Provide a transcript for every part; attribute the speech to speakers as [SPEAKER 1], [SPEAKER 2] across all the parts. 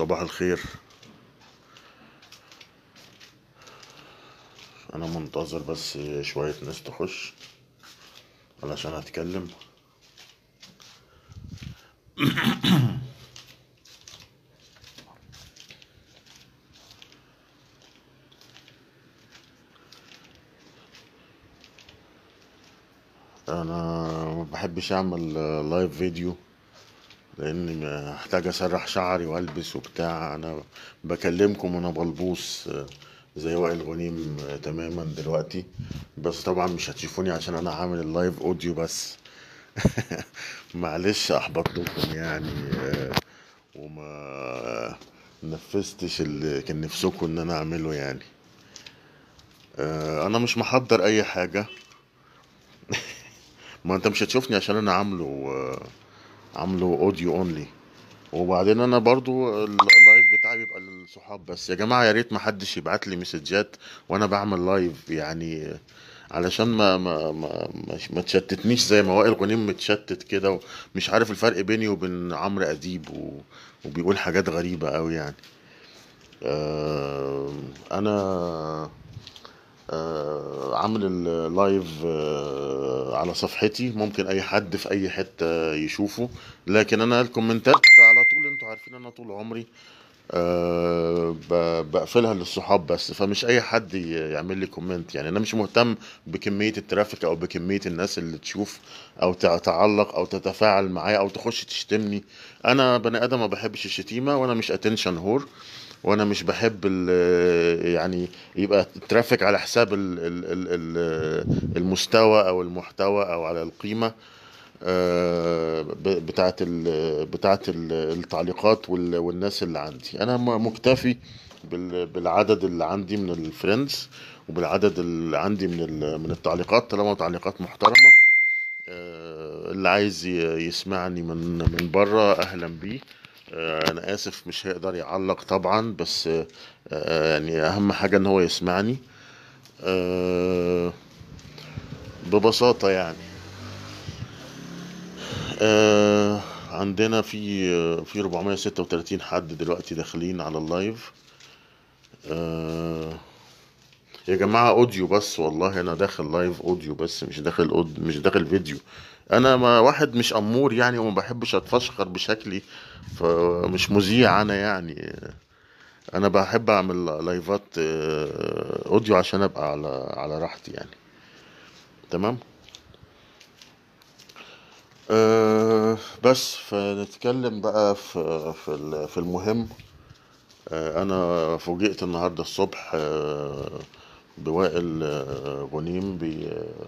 [SPEAKER 1] صباح الخير. أنا منتظر بس شوية ناس تخش علشان هتكلم أنا ما بحبش أعمل live video لاني محتاج اسرح شعري والبس وبتاع أنا بكلمكم وأنا بلبس زي وائل غنيم تماما دلوقتي. بس طبعا مش هتشوفوني عشان أنا عامل ال live audio بس. معلش احبطتكم يعني وما نفذتش اللي كان نفسكم ان أنا اعمله يعني. أنا مش محضر اي حاجة. ما انت مش هتشوفني عشان أنا عامله عامله audio only وبعدين أنا برضو ال live بتاعي بيبقى للصحاب بس. يا جماعة يا ريت ما حدش يبعت لي messages وأنا بعمل live يعني علشان ما ما ما ما, تشتتنيش زي ما وائل غنيم متشتت كده ومش عارف الفرق بيني وبين عمرو أديب. وبيقول حاجات غريبة قوي يعني. آه أنا عامل ال live آه على صفحتي. ممكن أي حد في أي حتة يشوفه. لكن أنا ال comment ات على طول أنتوا عارفين أنا طول عمري أه بقفلها للصحاب بس. فمش أي حد يعمل لي comment يعني أنا مش مهتم بكمية ال traffic أو بكمية الناس اللي تشوف أو تعلق أو تتفاعل معايا أو تخش تشتمني. أنا بني آدم ما بحبش الشتيمة وأنا مش attention whore وأنا مش بحب يعني يبقى ال traffic على حساب المستوى أو المحتوى أو على القيمة بتاعة بتاعة التعليقات والناس اللي عندي. أنا مكتفي بالعدد اللي عندي من ال friends وبالعدد اللي عندي من من التعليقات طالما تعليقات محترمة اللي عايز يسمعني من من بره أهلا بيه. أنا آسف مش هيقدر يعلق طبعا بس يعني أهم حاجة إن هو يسمعني. ببساطة يعني. عندنا في في 436 حد دلوقتي داخلين على ال live. يا جماعة audio بس والله أنا داخل live audio بس مش داخل أود... مش داخل فيديو. أنا ما واحد مش أمور يعني وما بحبش أتفشخر بشكلي فمش مذيع أنا يعني. أنا بحب أعمل لايفات أوديو عشان أبقى على على راحتي يعني. تمام؟ أه بس فنتكلم بقى في في في المهم. أه أنا فوجئت النهارده الصبح أه وائل غنيم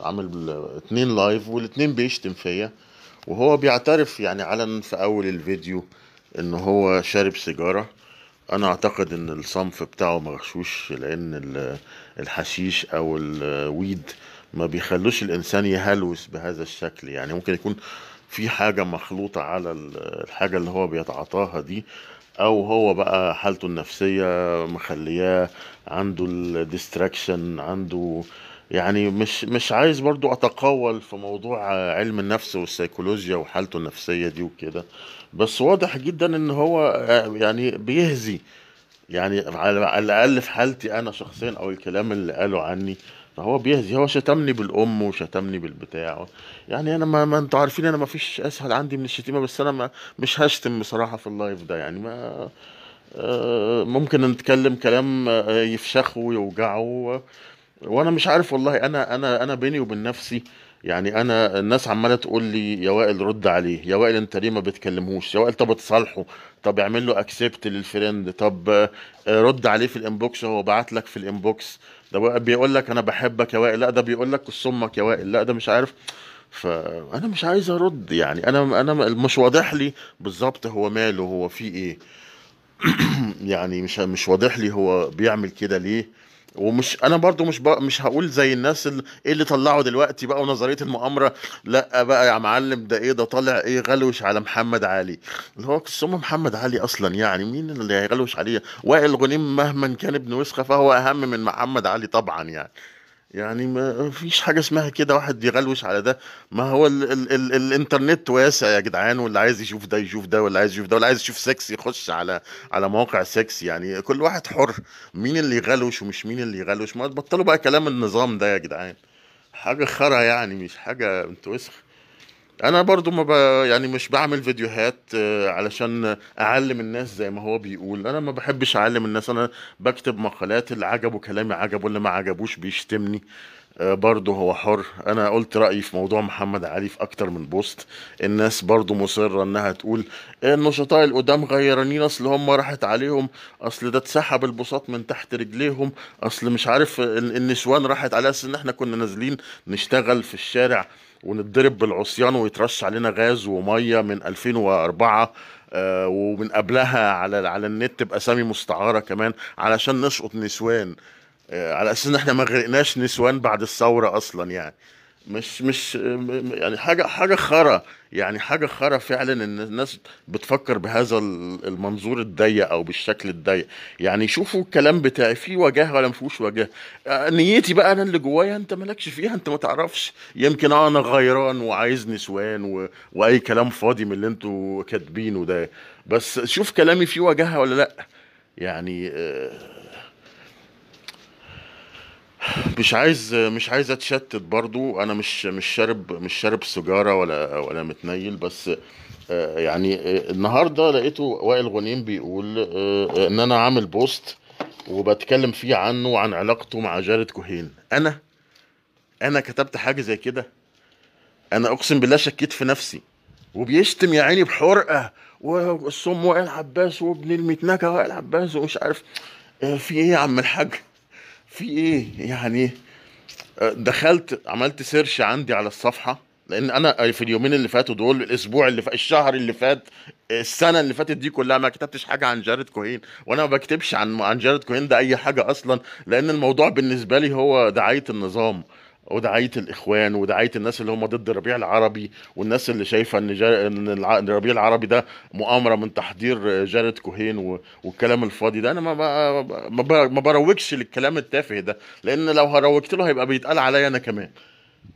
[SPEAKER 1] عامل اتنين live والاتنين بيشتم فيا. وهو بيعترف يعني علنا في أول الفيديو إن هو شارب سيجارة. أنا أعتقد إن الصنف بتاعه مغشوش لأن الحشيش أو ال weed ما بيخلوش الإنسان يهلوس بهذا الشكل. يعني ممكن يكون في حاجة مخلوطة على الحاجة اللي هو بيتعاطاها دي أو هو بقى حالته النفسية مخلياه عنده الديستراكشن عنده يعني مش مش عايز برضو أتقول في موضوع علم النفس والسيكولوجيا وحالته النفسية دي وكده. بس واضح جدا إن هو يعني بيهزي. يعني على الأقل في حالتي أنا شخصيا أو الكلام اللي قاله عني فهو بيهزي هو شتمني بالأم وشتمني بالبتاع. يعني أنا ما, ما أنتوا عارفين أنا ما فيش أسهل عندي من الشتيمة بس أنا ما مش هشتم بصراحة في ال live ده. يعني ما ممكن نتكلم كلام يفشخه ويوجعه وأنا مش عارف والله أنا أنا أنا بيني وبين نفسي يعني أنا الناس عمالة تقول لي يا وائل رد عليه يا وائل أنت ليه ما بتكلمهوش؟ يا وائل طب تصالحه طب اعمل له accept لل friend طب رد عليه في ال inbox هو بعت لك في ال inbox. ده بيقول لك أنا بحبك يا وائل. لا ده بيقول لك صمك يا وائل. لا ده مش عارف. فانا مش عايز أرد يعني. أنا أنا مش واضح لي بالظبط هو ماله هو فيه إيه. يعني مش مش واضح لي هو بيعمل كده ليه. ومش أنا برضو مش بق... مش هقول زي الناس اللي إيه اللي طلعوا دلوقتي بقى ونظرية المؤامرة لأ بقى يا معلم ده إيه ده طالع إيه غلوش على محمد علي. اللي هو قسم محمد علي أصلا يعني مين اللي هيغلوش عليه وائل غنيم مهما كان ابن وسخة فهو أهم من محمد علي طبعا يعني. يعني ما فيش حاجة اسمها كده واحد يغلوش على ده. ما هو ال ال ال الإنترنت واسع يا جدعان واللي عايز يشوف ده يشوف ده واللي عايز يشوف ده واللي عايز يشوف سكس يخش على على مواقع سكس يعني. كل واحد حر. مين اللي يغلوش ومش مين اللي يغلوش؟ ما تبطلوا بقى كلام النظام ده يا جدعان. حاجة خرا يعني مش حاجة انت وسخ. أنا برضو ما ب... يعني مش بعمل فيديوهات آه، علشان أعلم الناس زي ما هو بيقول. أنا ما بحبش أعلم الناس. أنا بكتب مقالات اللي عجبه كلامي عجبه اللي ما عجبوش بيشتمني. آه، برضه هو حر. أنا قلت رأيي في موضوع محمد علي في أكتر من بوست. الناس برضه مصرة إنها تقول النشطاء القدام غيرانين أصل هم راحت عليهم. أصل ده اتسحب البساط من تحت رجليهم. أصل مش عارف ال- النسوان راحت على أساس إن إحنا كنا نازلين نشتغل في الشارع. ونتضرب بالعصيان ويترش علينا غاز ومية من 2004 آه، ومن قبلها على على النت بأسامي مستعارة كمان علشان نشقط نسوان آه، على أساس إن إحنا ما غرقناش نسوان بعد الثورة أصلا يعني. مش مش يعني حاجة حاجة خرا يعني حاجة خرا فعلا إن الناس بتفكر بهذا ال- المنظور الضيق أو بالشكل الضيق. يعني شوفوا الكلام بتاعي فيه وجاهه ولا مفيهوش وجاهه آه، نيتي بقى أنا اللي جوايا أنت مالكش فيها أنت ما تعرفش. يمكن أنا غيران وعايز نسوان و... وأي كلام فاضي من اللي أنتوا كاتبينه ده. بس شوف كلامي فيه وجاهه ولا لأ. يعني آه، مش عايز مش عايز اتشتت برضو. أنا مش مش شارب مش شارب سيجارة ولا ولا متنيل بس آه، يعني آه، النهارده لقيته وائل غنيم بيقول آه، ان أنا عامل post وبتكلم فيه عنه وعن علاقته مع جارد كوهين. أنا أنا كتبت حاجة زي كده. أنا اقسم بالله شكيت في نفسي. وبيشتم يا عيني بحرقة. والصم وائل عباس وابن المتناكة وائل عباس ومش عارف في إيه يا عم الحاج؟ في إيه؟ يعني دخلت عملت search عندي على الصفحة لأن أنا في اليومين اللي فاتوا دول الأسبوع اللي فات الشهر اللي فات السنة اللي فاتت دي كلها ما كتبتش حاجة عن جارد كوهين وأنا ما بكتبش عن عن جارد كوهين ده أي حاجة أصلا لأن الموضوع بالنسبة لي هو دعاية النظام. ودعاية الإخوان ودعاية الناس اللي هم ضد الربيع العربي والناس اللي شايفة إن, جا... إن الربيع العربي ده مؤامرة من تحضير جارد كوهين. والكلام الفاضي ده. أنا ما ما بروجش للكلام التافه ده لأن لو هروجت له هيبقى بيتقال عليا أنا كمان.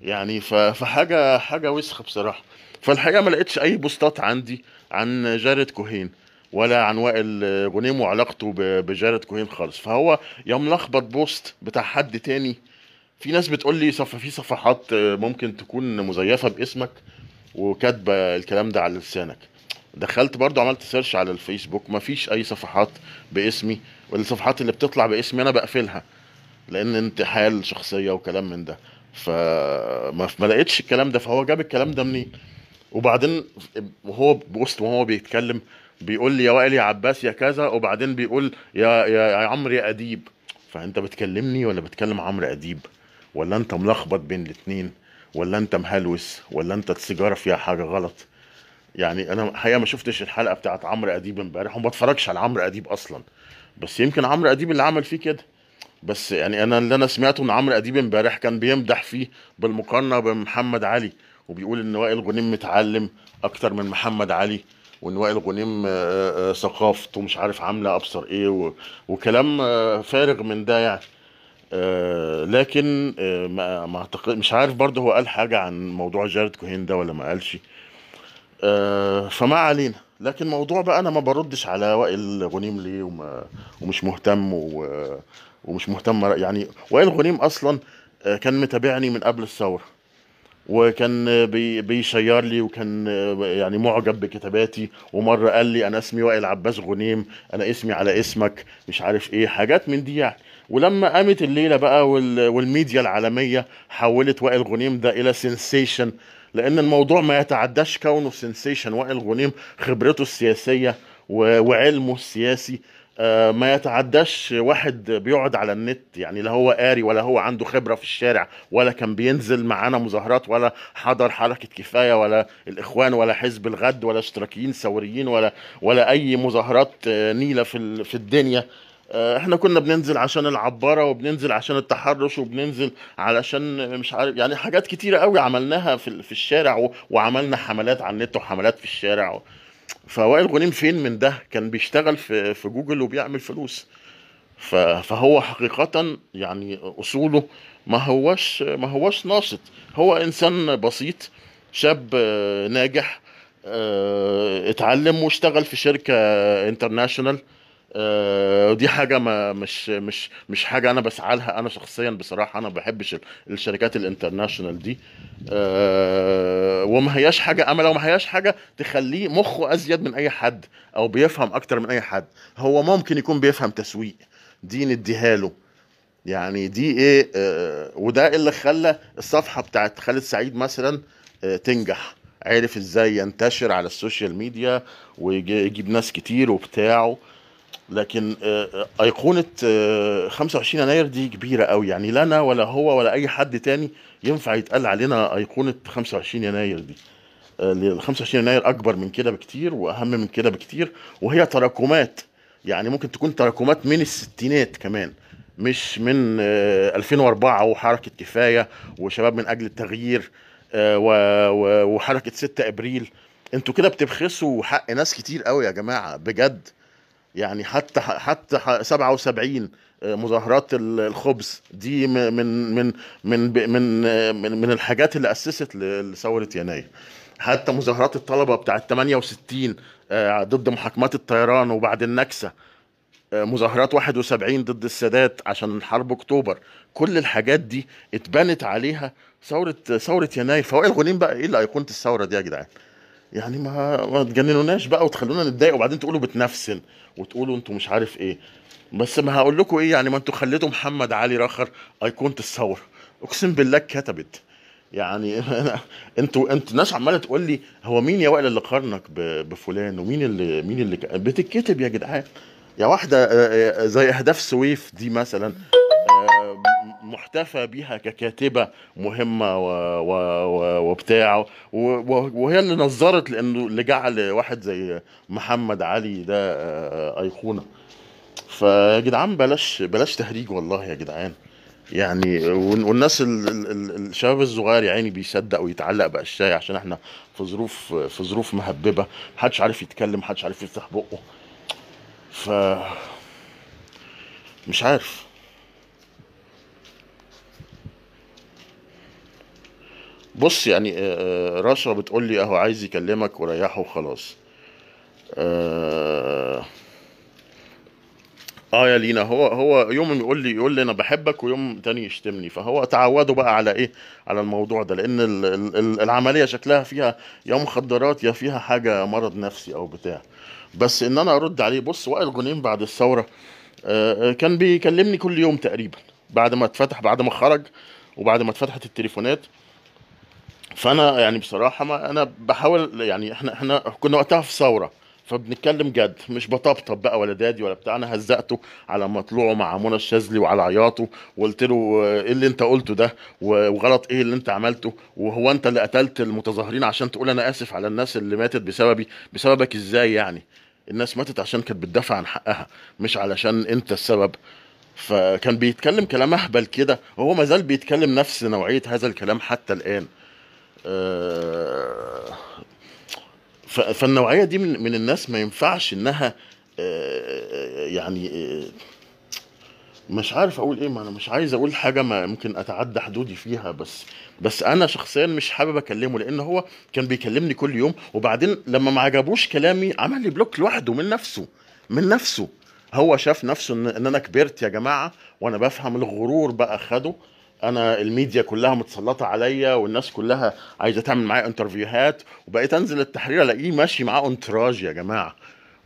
[SPEAKER 1] يعني ف... فحاجة حاجة وسخة بصراحة. فالحقيقة ما لقيتش أي بوستات عندي عن جارد كوهين ولا عن وائل غنيم وعلاقته ب... بجارد كوهين خالص. فهو يا ملخبط post بتاع حد تاني في ناس بتقول لي صف في صفحات ممكن تكون مزيفة باسمك وكاتبة الكلام ده على لسانك. دخلت برضو عملت search على الفيسبوك مفيش أي صفحات باسمي. والصفحات اللي بتطلع باسمي أنا بقفلها لأن انتحال شخصية وكلام من ده. فما ما لقيتش الكلام ده فهو جاب الكلام ده منين؟ وبعدين وهو بوسط وهو بيتكلم بيقول لي يا وائل يا عباس يا كذا. وبعدين بيقول يا يا, يا عمرو يا أديب. فأنت بتكلمني ولا بتكلم عمرو أديب؟ ولا انت ملخبط بين الاتنين ولا انت مهلوس ولا انت السيجارة فيها حاجة غلط. يعني أنا الحقيقة ما شفتش الحلقة بتاعت عمرو أديب امبارح وما بتفرجش على عمرو أديب أصلا. بس يمكن عمرو أديب اللي عمل فيه كده. بس يعني أنا اللي أنا سمعته إن عمرو أديب امبارح كان بيمدح فيه بالمقارنة بمحمد علي وبيقول إن وائل غنيم متعلم أكتر من محمد علي وإن وائل غنيم آه، آه، ثقافته مش عارف عاملة أبصر إيه وكلام آه، فارغ من ده يعني. آه، لكن آه، ما أعتقد مش عارف برضه هو قال حاجة عن موضوع جارد كوهين ده ولا ما قالش. آه، فما علينا. لكن موضوع بقى أنا ما بردش على وائل غنيم ليه وما ومش مهتم ومش مهتم يعني وائل غنيم أصلا كان متابعني من قبل الثورة. وكان بي بي share لي وكان يعني معجب بكتاباتي. ومرة قال لي أنا اسمي وائل عباس غنيم أنا اسمي على اسمك مش عارف إيه حاجات من دي يعني. ولما قامت الليلة بقى وال والميديا العالمية حولت وائل غنيم ده إلى سensation لأن الموضوع ما يتعداش كونه sensation وائل غنيم خبرته السياسية وعلمه السياسي آه، ما يتعداش واحد بيقعد على النت يعني لا هو قاري ولا هو عنده خبرة في الشارع ولا كان بينزل معانا مظاهرات ولا حضر حركة كفاية ولا الإخوان ولا حزب الغد ولا اشتراكيين ثوريين ولا ولا أي مظاهرات آه، نيلة في في الدنيا. إحنا كنا بننزل عشان العبارة وبننزل عشان التحرش وبننزل علشان مش عارف يعني حاجات كتيرة قوي عملناها في في الشارع وعملنا حملات على النت وحملات في الشارع. فوائل غنيم فين من ده؟ كان بيشتغل في في جوجل وبيعمل فلوس. فهو حقيقة يعني أصوله ما هوش ما هوش ناشط. هو إنسان بسيط شاب آه، ناجح آه، اتعلم واشتغل في شركة international ودي حاجة ما مش مش مش حاجة أنا بسعى لها أنا شخصيا بصراحة. أنا ما بحبش ال- الشركات ال international دي. آه، وما هياش حاجة أما لو ما هياش حاجة تخليه مخه أزيد من أي حد أو بيفهم أكتر من أي حد. هو ممكن يكون بيفهم تسويق دي نديها له. يعني دي إيه آه وده اللي خلى الصفحة بتاعت خالد سعيد مثلا آه تنجح. عرف إزاي ينتشر على ال social media ويجيب ناس كتير وبتاعه. لكن آه، آه، أيقونة آه، 25 يناير دي كبيرة قوي. يعني لا أنا ولا هو ولا أي حد تاني ينفع يتقال علينا أيقونة 25 يناير دي. آه، ال 25 يناير أكبر من كده بكتير وأهم من كده بكتير وهي تراكمات. يعني ممكن تكون تراكمات من الستينات كمان مش من آه، 2004 وحركة كفاية وشباب من أجل التغيير آه، و- و- وحركة 6 أبريل. أنتوا كده بتبخسوا حق ناس كتير قوي يا جماعة بجد. يعني حتى حتى 77 مظاهرات ال- الخبز دي من من من من من, من الحاجات اللي أسست لثورة يناير. حتى مظاهرات الطلبة بتاعت 68 آه، ضد محاكمات الطيران وبعد النكسة آه، مظاهرات 71 ضد السادات عشان حرب أكتوبر. كل الحاجات دي اتبنت عليها ثورة ثورة يناير. فوائل غنيم بقى إيه اللي ايقونه الثورة دي يا جدعان؟ يعني ما ما تجننوناش بقى وتخلونا نتضايق وبعدين تقولوا بتنفسن وتقولوا أنتوا مش عارف إيه. بس ما هقول لكم إيه يعني ما أنتوا خليتوا محمد علي رخر ايقونه الثوره اقسم بالله كتبت يعني أنتوا أنتوا ناس عمالة تقول لي هو مين يا وائل اللي قارنك بفلان؟ ومين اللي مين اللي بتتكتب يا جدعان؟ يا واحدة آه، آه، زي أهداف سويف دي مثلا. آه، محتفى بيها ككاتبة مهمة و و و وبتاع. وهي اللي نظرت لأنه اللي جعل واحد زي محمد علي ده آه، أيقونة. فيا جدعان بلاش بلاش تهريج والله يا جدعان. يعني وال- والناس ال ال ال الشباب الصغير يا عيني بيصدق ويتعلق بأشياء عشان إحنا في ظروف في ظروف مهببة. محدش عارف يتكلم محدش عارف يفتح بقه. ف مش عارف. بص يعني آه، آه، رشا بتقول لي اهو عايز يكلمك وريحه وخلاص. آه آه يا لينا هو هو يوم يقول لي يقول لي أنا بحبك ويوم تاني يشتمني. فهو تعودوا بقى على إيه؟ على الموضوع ده لأن ال- ال- ال- العملية شكلها فيها يا مخدرات يا فيها حاجة مرض نفسي أو بتاع. بس ان أنا ارد عليه بص وائل غنيم بعد الثورة آه، آه، كان بيكلمني كل يوم تقريبا بعد ما اتفتح بعد ما خرج وبعد ما اتفتحت التليفونات. فانا يعني بصراحة ما أنا بحاول يعني إحنا إحنا كنا وقتها في ثورة فبنتكلم جد مش بطبطب بقى ولا دادي ولا بتاع أنا هزقته على مطلوعه مع منى الشاذلي وعلى عياطه وقلت له إيه اللي انت قلته ده؟ وغلط إيه اللي انت عملته؟ وهو انت اللي قتلت المتظاهرين عشان تقول أنا اسف على الناس اللي ماتت بسببي؟ بسببك إزاي يعني؟ الناس ماتت عشان كانت بتدافع عن حقها مش علشان انت السبب. فكان بيتكلم كلام اهبل كده وهو ما زال بيتكلم نفس نوعية هذا الكلام حتى الآن. فالنوعية دي من من الناس ما ينفعش إنها آه، يعني آه، مش عارف أقول إيه ما أنا مش عايز أقول حاجة ما ممكن أتعدى حدودي فيها بس بس أنا شخصيا مش حابب أكلمه لأن هو كان بيكلمني كل يوم وبعدين لما ما عجبوش كلامي عمل لي block لوحده من نفسه من نفسه. هو شاف نفسه إن, أنا كبرت يا جماعة وأنا بفهم الغرور بقى خده أنا الميديا كلها متسلطة عليا والناس كلها عايزة تعمل معايا interview هات وبقيت أنزل التحرير ألاقيه ماشي معاه entourage يا جماعة.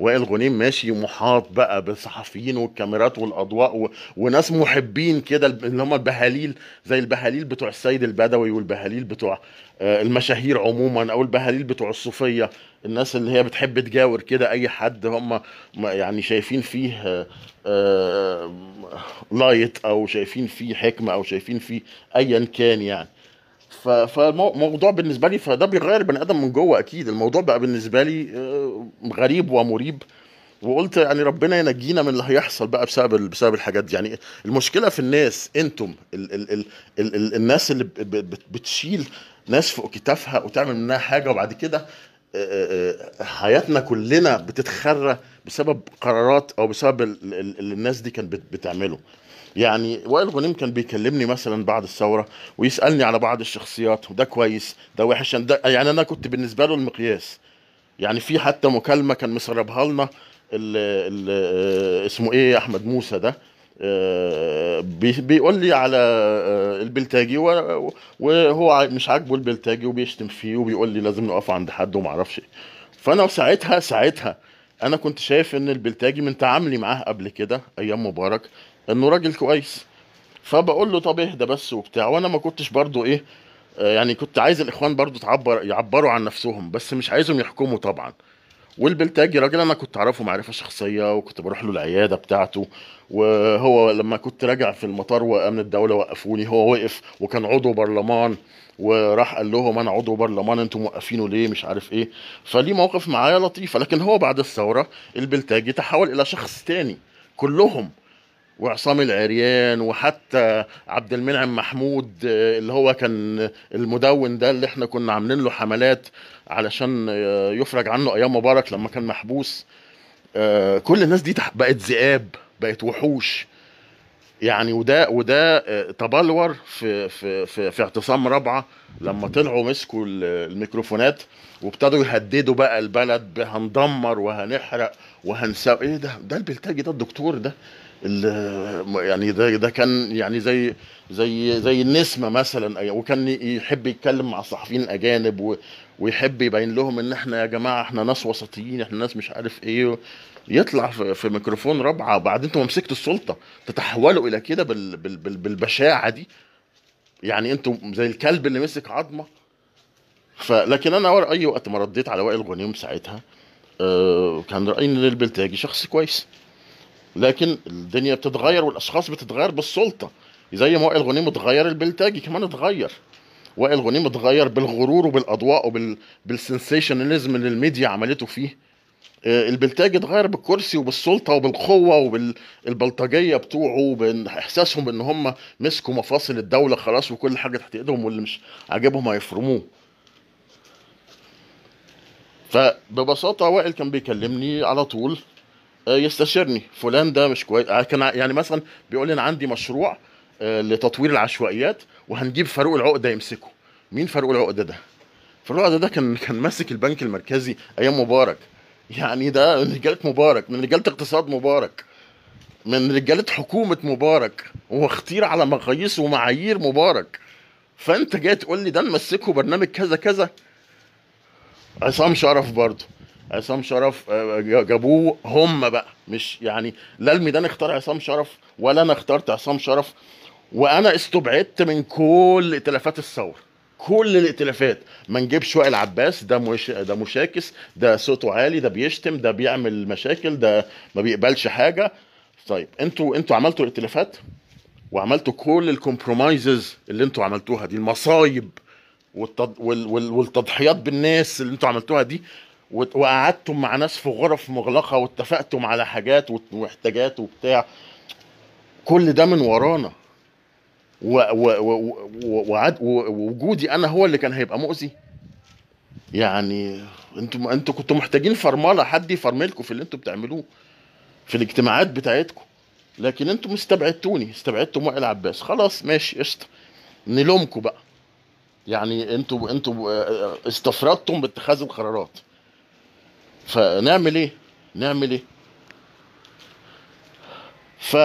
[SPEAKER 1] وائل غنيم ماشي محاط بقى بالصحفيين والكاميرات والأضواء و... وناس محبين كده اللي هم البهاليل زي البهاليل بتوع السيد البدوي والبهاليل بتوع آه، المشاهير عموما أو البهاليل بتوع الصوفية الناس اللي هي بتحب تجاور كده أي حد هم يعني شايفين فيه آه، آه، لايت أو شايفين فيه حكمة أو شايفين فيه ايا كان يعني. فالموضوع بالنسبة لي فده بيغير بني آدم من جوه أكيد. الموضوع بقى بالنسبة لي آه، غريب ومريب. وقلت يعني ربنا ينجينا من اللي هيحصل بقى بسبب بسبب الحاجات دي. يعني المشكلة في الناس أنتم ال ال ال ال ال الناس اللي بتشيل ناس فوق كتافها وتعمل منها حاجة وبعد كده آه، آه، حياتنا كلنا بتتخرى بسبب قرارات أو بسبب ال- ال- اللي الناس دي كانت بت- بتعمله. يعني وائل غنيم كان بيكلمني مثلا بعد الثورة ويسألني على بعض الشخصيات وده كويس ده وحش ده يعني أنا كنت بالنسبة له المقياس. يعني في حتى مكالمة كان مسربها لنا ال اسمه إيه أحمد موسى ده. آه، بي- بيقول لي على آه، البلتاجي وهو مش عاجبه البلتاجي وبيشتم فيه وبيقول لي لازم نقف عند حد وما أعرفش. إيه فأنا ساعتها ساعتها أنا كنت شايف إن البلتاجي من تعاملي معاه قبل كده أيام مبارك انه راجل كويس. فبقول له طب اهدى بس وبتاع. وأنا ما كنتش برضو إيه آه، يعني كنت عايز الاخوان برضو تعبر يعبروا عن نفسهم بس مش عايزهم يحكموا طبعا. والبلتاجي راجل أنا كنت اعرفه معرفة شخصية وكنت بروح له العيادة بتاعته وهو لما كنت راجع في المطار وأمن الدولة وقفوني هو وقف وكان عضو برلمان وراح قال لهم أنا عضو برلمان أنتم موقفينه ليه؟ مش عارف إيه. فليه موقف معايا لطيفه لكن هو بعد الثورة البلتاجي تحول إلى شخص تاني. كلهم وعصام العريان وحتى عبد المنعم محمود آه، اللي هو كان المدون ده اللي إحنا كنا عاملين له حملات علشان آه، يفرج عنه أيام مبارك لما كان محبوس. آه، كل الناس دي بقت ذئاب بقت وحوش. يعني وده وده تبلور في في في, في اعتصام رابعة لما طلعوا مسكوا ال- الميكروفونات وابتدوا يهددوا بقى البلد هندمر وهنحرق وهنسوي إيه ده؟ ده البلتاجي ده الدكتور ده. يعني ده ده كان يعني زي زي زي النسمة مثلا. وكان يحب يتكلم مع الصحفيين الاجانب ويحب يبين لهم إن إحنا يا جماعة إحنا ناس وسطيين إحنا ناس مش عارف إيه. يطلع في, ميكروفون رابعة بعد أنتوا مسكتوا السلطة. تتحولوا إلى كده بال بال بال بالبشاعة دي. يعني أنتوا زي الكلب اللي مسك عظمة. فلكن أنا أي وقت ما رديت على وائل غنيم ساعتها آه، كان رأيي إن البلتاجي شخص كويس. لكن الدنيا بتتغير والأشخاص بتتغير بالسلطة. زي ما وائل غنيم اتغير البلتاجي كمان اتغير. وائل غنيم اتغير بالغرور وبالأضواء وبال بالسنسيشناليزم اللي الميديا عملته فيه. آه، البلتاجي اتغير بالكرسي وبالسلطة وبالقوة وبالبلطجية بتوعه وبإحساسهم إن هم مسكوا مفاصل الدولة خلاص وكل حاجة تحت إيدهم واللي مش عاجبهم هيفرموه. فببساطة وائل كان بيكلمني على طول يستشيرني. فلان ده مش كويس. آه، كان يعني مثلا بيقول لي أنا عندي مشروع آه، لتطوير العشوائيات وهنجيب فاروق العقدة يمسكه. مين فاروق العقدة ده؟ فاروق العقدة ده كان كان ماسك البنك المركزي أيام مبارك. يعني ده من رجالة مبارك من رجالة اقتصاد مبارك من رجالة حكومة مبارك هو اختير على مقاييس ومعايير مبارك. فأنت جاي تقول لي ده نمسكه برنامج كذا كذا؟ عصام شرف برضه. عصام شرف آه، جابوه هم بقى. مش يعني لا الميدان اختار عصام شرف ولا أنا اخترت عصام شرف. وأنا استبعدت من كل ائتلافات الثورة. كل الائتلافات. ما نجيبش وائل عباس ده مش ده مشاكس ده صوته عالي ده بيشتم ده بيعمل مشاكل ده ما بيقبلش حاجة. طيب أنتوا أنتوا عملتوا الائتلافات وعملتوا كل الكومبرومايزز اللي أنتوا عملتوها دي المصايب والتض... وال... وال... والتضحيات بالناس اللي أنتوا عملتوها دي. وقعدتم مع ناس في غرف مغلقة واتفقتم على حاجات واحتاجات وبتاع. كل ده من ورانا. ووجودي أنا هو اللي كان هيبقى مؤذي. يعني أنتوا أنتوا كنتوا محتاجين فرملة حد يفرملكم في اللي أنتوا بتعملوه في الاجتماعات بتاعتكم. لكن أنتوا استبعدتوني استبعدتوا وائل عباس. خلاص ماشي قشطة. نلومكم بقى. يعني أنتوا أنتوا آه، استفردتم باتخاذ القرارات. فنعمل إيه؟ نعمل إيه؟ ف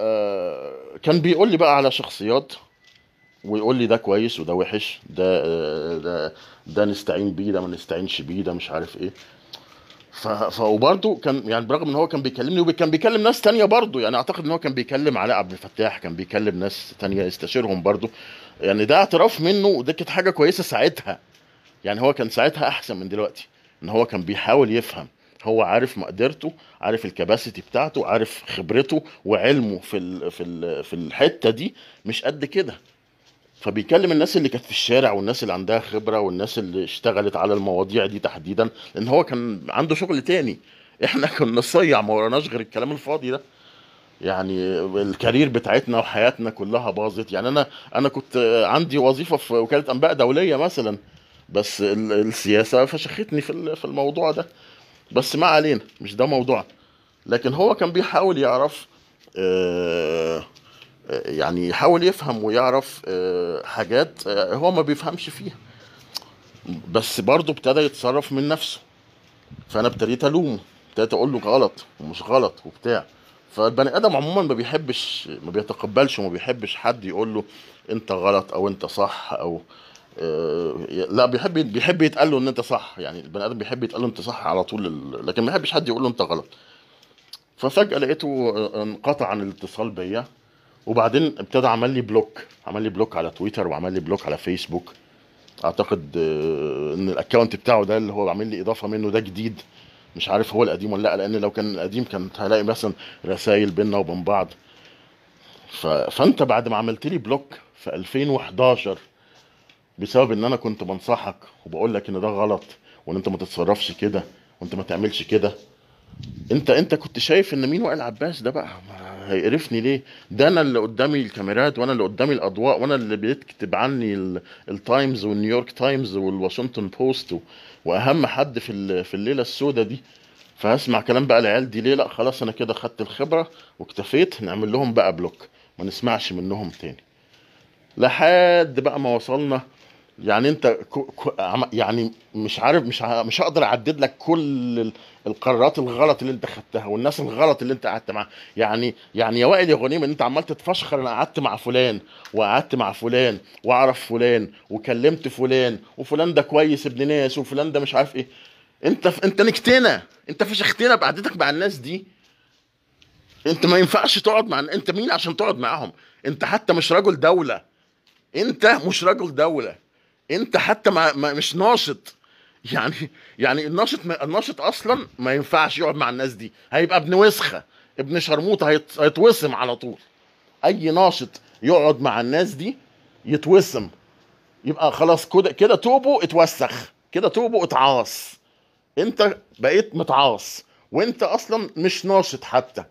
[SPEAKER 1] آه، كان بيقول لي بقى على شخصيات ويقول لي ده كويس وده وحش ده آه، ده ده نستعين بيه ده ما نستعينش بيه ده مش عارف إيه. ف... ف وبرضه كان يعني برغم إن هو كان بيكلمني وكان بيكلم ناس تانية برضه يعني أعتقد إن هو كان بيكلم علاء عبد الفتاح كان بيكلم ناس تانية يستشيرهم برضه. يعني ده اعتراف منه وده كانت حاجة كويسة ساعتها. يعني هو كان ساعتها أحسن من دلوقتي. إن هو كان بيحاول يفهم. هو عارف مقدرته عارف الكباسيتي بتاعته عارف خبرته وعلمه في ال... في ال... في الحتة دي مش قد كده. فبيكلم الناس اللي كانت في الشارع والناس اللي عندها خبرة والناس اللي اشتغلت على المواضيع دي تحديدا لأن هو كان عنده شغل تاني. إحنا كنا صيع ما وراناش غير الكلام الفاضي ده. يعني الكارير بتاعتنا وحياتنا كلها باظت. يعني أنا أنا كنت عندي وظيفة في وكالة أنباء دولية مثلا. بس ال- السياسة فشختني في في الموضوع ده. بس ما علينا مش ده موضوع لكن هو كان بيحاول يعرف آه، آه، يعني يحاول يفهم ويعرف آه، حاجات هو ما بيفهمش فيها. بس برضه ابتدى يتصرف من نفسه. فأنا ابتديت ألومه ابتديت أقول له غلط ومش غلط وبتاع. فالبني آدم عموما ما بيحبش ما بيتقبلش وما بيحبش حد يقول له أنت غلط أو أنت صح أو لا بيحب بيحب يتقال له إن أنت صح. يعني البني آدم بيحب يتقال له أنت صح على طول لكن ما بيحبش حد يقول له أنت غلط. ففجأة لقيته انقطع عن الاتصال بيا وبعدين ابتدى عمل لي block عمل لي block على تويتر وعمل لي block على فيسبوك. أعتقد آه، إن ال account بتاعه ده اللي هو عامل لي إضافة منه ده جديد. مش عارف هو القديم ولا لأ لأن لو كان القديم كانت هلاقي مثلا رسائل بيننا وبين بعض. فأنت بعد ما عملت لي block في 2011 بسبب إن أنا كنت بنصحك وبقول لك إن ده غلط وإن أنت ما تتصرفش كده وأنت ما تعملش كده أنت أنت كنت شايف إن مين وائل عباس ده بقى؟ هيقرفني ليه؟ ده أنا اللي قدامي الكاميرات وأنا اللي قدامي الأضواء وأنا اللي بيكتب عني ال- التايمز والنيويورك تايمز والواشنطن بوست وأهم حد في في الليلة السوداء دي. فهسمع كلام بقى العيال دي ليه؟ لا خلاص أنا كده خدت الخبرة واكتفيت نعمل لهم بقى block ما نسمعش منهم تاني. لحد بقى ما وصلنا يعني انت يعني مش عارف مش مش هقدر اعدد لك كل ال- القرارات الغلط اللي انت خدتها والناس الغلط اللي انت قعدت معاها. يعني يعني يا وائل يا غنيم ان انت عمال تتفشخر أنا قعدت مع فلان وقعدت مع فلان واعرف فلان وكلمت فلان وفلان ده كويس ابن ناس وفلان ده مش عارف إيه. انت ف... انت نكتنا انت فشختنا بقعدتك مع الناس دي. انت ما ينفعش تقعد مع انت مين عشان تقعد معاهم؟ انت حتى مش رجل دولة. انت مش رجل دولة. انت حتى ما... ما مش ناشط. يعني يعني الناشط ما... الناشط أصلا ما ينفعش يقعد مع الناس دي. هيبقى ابن وسخة. ابن شرموطة هيت... هيتوسم على طول. أي ناشط يقعد مع الناس دي يتوسم. يبقى خلاص كده كده توبه اتوسخ. كده توبه اتعاص. انت بقيت متعاص. وانت أصلا مش ناشط حتى.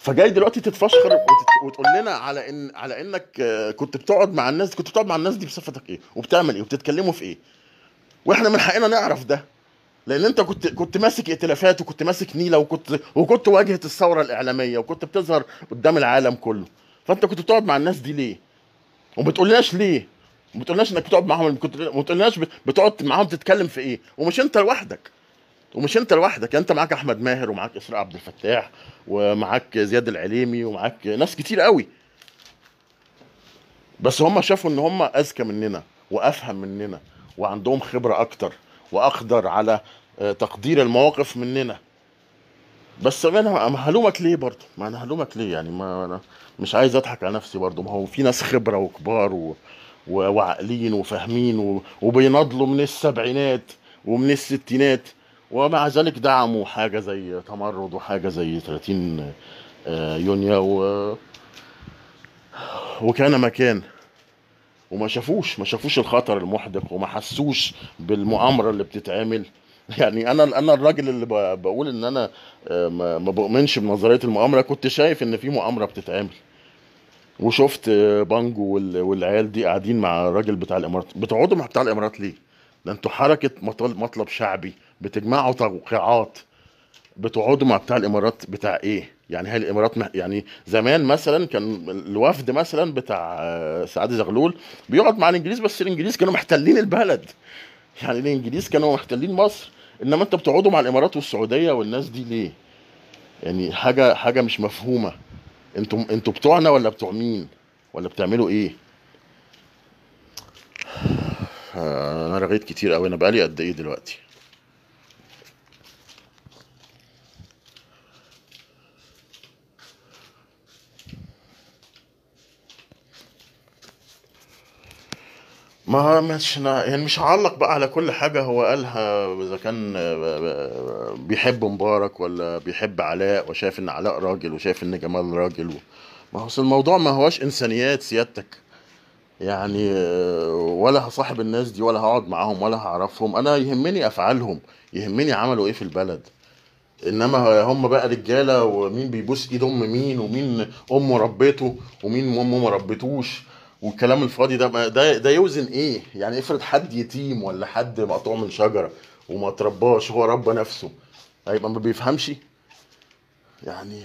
[SPEAKER 1] فجاي دلوقتي تتفشخر وتت- وتقول لنا على ان على إنك آه، كنت بتقعد مع الناس كنت بتقعد مع الناس دي بصفتك إيه؟ وبتعمل إيه؟ وبتتكلموا في إيه؟ وإحنا من حقنا نعرف ده. لأن أنت كنت كنت ماسك ائتلافات وكنت ماسك نيلة وكنت وكنت واجهة الثورة الإعلامية وكنت بتظهر قدام العالم كله. فأنت كنت بتقعد مع الناس دي ليه؟ وما بتقولناش ليه؟ ما بتقولناش إنك بتقعد معاهم ما بتقولناش بت- بتقعد معاهم تتكلم في إيه؟ ومش أنت لوحدك. ومش انت لوحدك انت معاك أحمد ماهر ومعاك إسراء عبد الفتاح ومعاك زياد العليمي ومعاك ناس كتير قوي. بس هم شافوا إن هم أذكى مننا وأفهم مننا وعندهم خبرة أكتر وأقدر على آه، تقدير المواقف مننا. بس أنا هلومك ليه برضه؟ ما أنا هلومك ليه يعني؟ ما أنا مش عايز أضحك على نفسي برضه. ما هو في ناس خبرة وكبار. و... وعاقلين وفاهمين و... وبيناضلوا من السبعينات ومن الستينات. ومع ذلك دعموا حاجة زي تمرد وحاجة زي 30 آه، يونيو. وكان مكان وما شافوش ما شافوش الخطر المحدق وما حسوش بالمؤامرة اللي بتتعمل يعني أنا أنا الراجل اللي بقول إن أنا آه، ما بؤمنش بنظرية المؤامرة كنت شايف إن في مؤامرة بتتعمل وشفت آه، بانجو وال- والعيال دي قاعدين مع الراجل بتاع الإمارات بتقعدوا مع بتاع الإمارات ليه؟ ده أنتوا حركة مطل- مطلب شعبي بتجمعوا توقيعات بتقعدوا مع بتاع الإمارات بتاع إيه؟ يعني هي الإمارات يعني زمان مثلا كان الوفد مثلا بتاع آه، سعد زغلول بيقعد مع الإنجليز بس الإنجليز كانوا محتلين البلد يعني الإنجليز كانوا محتلين مصر إنما انت بتقعدوا مع الإمارات والسعودية والناس دي ليه؟ يعني حاجة حاجة مش مفهومة أنتوا أنتوا بتوعنا ولا بتوع مين؟ ولا بتعملوا إيه؟ آه، أنا رغيت كتير قوي أنا بقالي قد إيه دلوقتي؟ ما مش يعني مش هعلق بقى على كل حاجة هو قالها إذا كان بيحب مبارك ولا بيحب علاء وشايف إن علاء راجل وشايف إن جمال راجل. ما هو الموضوع ما هوش إنسانيات سيادتك يعني آه، ولا هصاحب الناس دي ولا هقعد معاهم ولا هعرفهم. أنا يهمني أفعالهم يهمني عملوا إيه في البلد. إنما هم بقى رجالة ومين بيبوس إيد أم مين ومين أمه ربته ومين أمه ما ربتوش. والكلام الفاضي ده ده ده يوزن إيه؟ يعني افرض حد يتيم ولا حد مقطوع من شجرة وما ترباش هو ربى نفسه هيبقى ما بيفهمش؟ يعني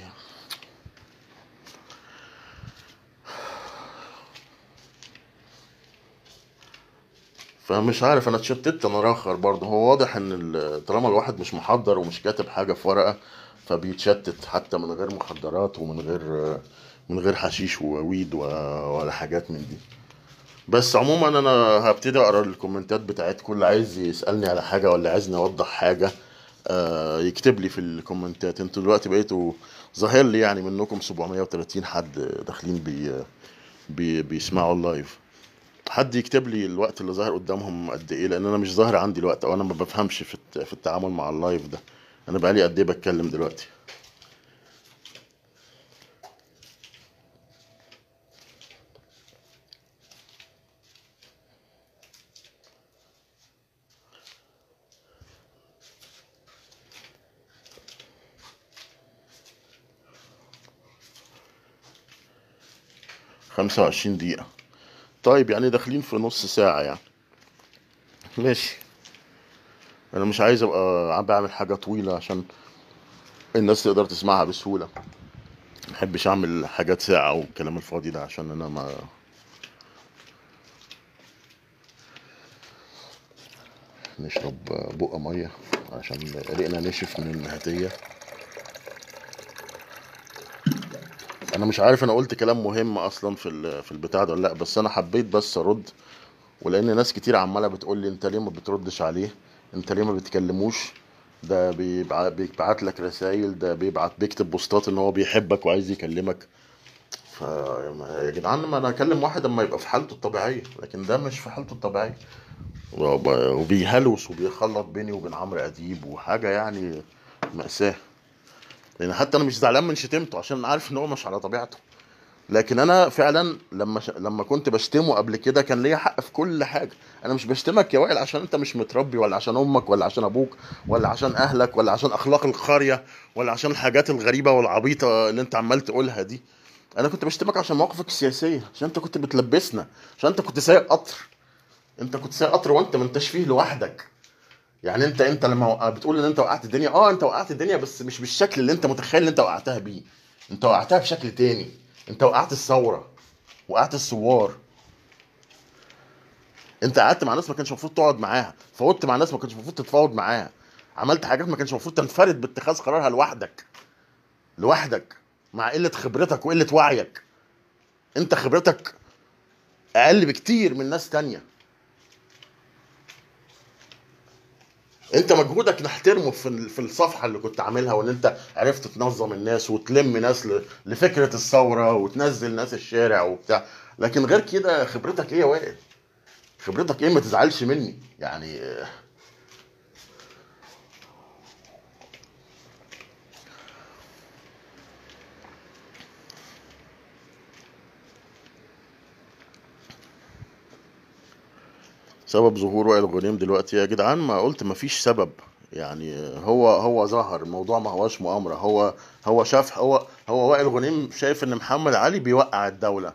[SPEAKER 1] فمش عارف أنا اتشتت أنا راخر برضه. هو واضح إن ال- طالما الواحد مش محضر ومش كاتب حاجة في ورقة فبيتشتت حتى من غير مخدرات ومن غير من غير حشيش و weed ولا حاجات من دي. بس عموما أنا هبتدي أقرأ ال comment ات بتاعتكم اللي عايز يسألني على حاجة ولا عايزني اوضح حاجة آه، يكتب لي في ال comment ات. أنتوا دلوقتي بقيتوا ظاهر لي يعني منكم 730 حد داخلين بي بي بيسمعوا ال live. حد يكتب لي الوقت اللي ظاهر قدامهم قد إيه؟ لأن أنا مش ظاهر عندي الوقت أو أنا ما بفهمش في في التعامل مع اللايف ده. أنا بقالي قد إيه بتكلم دلوقتي؟ 25 دقيقة. طيب يعني داخلين في نص ساعة يعني. ماشي. أنا مش عايز أبقى عم بعمل حاجة طويلة عشان الناس تقدر تسمعها بسهولة. ما بحبش أعمل حاجات ساعة والكلام الفاضي ده عشان أنا ما نشرب بقى مية عشان ريقنا نشف من النهاتية أنا مش عارف أنا قلت كلام مهم أصلا في في البتاع ده ولا لأ بس أنا حبيت بس أرد ولأن ناس كتير عمالة بتقول لي أنت ليه ما بتردش عليه؟ أنت ليه ما بتكلموش؟ ده بيبع- بيبعت لك رسائل ده بيبعت بيكتب بوستات إن هو بيحبك وعايز يكلمك. ف يا جدعان ما أنا أكلم واحد أما يبقى في حالته الطبيعية لكن ده مش في حالته الطبيعية. وب- وبيهلوس وبيخلط بيني وبين عمرو أديب وحاجة يعني مأساة. لأن حتى أنا مش زعلان من شتمته عشان أنا عارف إن هو مش على طبيعته. لكن أنا فعلا لما ش... لما كنت بشتمه قبل كده كان ليا حق في كل حاجة. أنا مش بشتمك يا وائل عشان أنت مش متربي ولا عشان أمك ولا عشان أبوك ولا عشان أهلك ولا عشان أخلاق القرية ولا عشان الحاجات الغريبة والعبيطة اللي أنت عمال تقولها دي. أنا كنت بشتمك عشان مواقفك السياسية عشان أنت كنت بتلبسنا عشان أنت كنت سايق قطر. أنت كنت سايق قطر وأنت ما انتش فيه لوحدك. يعني انت انت لما بتقول ان انت وقعت الدنيا آه انت وقعت الدنيا بس مش بالشكل اللي انت متخيل ان انت وقعتها بيه. انت وقعتها بشكل تاني. انت وقعت الثورة وقعت الثوار. انت قعدت مع ناس ما كانش المفروض تقعد معاها. فوضت مع ناس ما كانش المفروض تتفاوض معاها. عملت حاجات ما كانش المفروض تنفرد باتخاذ قرارها لوحدك. لوحدك. مع قلة خبرتك وقلة وعيك. انت خبرتك أقل بكتير من ناس تانية. انت مجهودك نحترمه في في الصفحة اللي كنت عاملها وان انت عرفت تنظم الناس وتلم ناس لفكرة الثورة وتنزل ناس الشارع وبتاع. لكن غير كده خبرتك إيه يا وائل؟ خبرتك إيه؟ ما تزعلش مني. يعني سبب ظهور وائل غنيم دلوقتي يا جدعان ما قلت ما فيش سبب. يعني هو هو ظهر الموضوع ما هواش مؤامرة. هو هو شاف هو هو وائل غنيم شايف إن محمد علي بيوقع الدولة.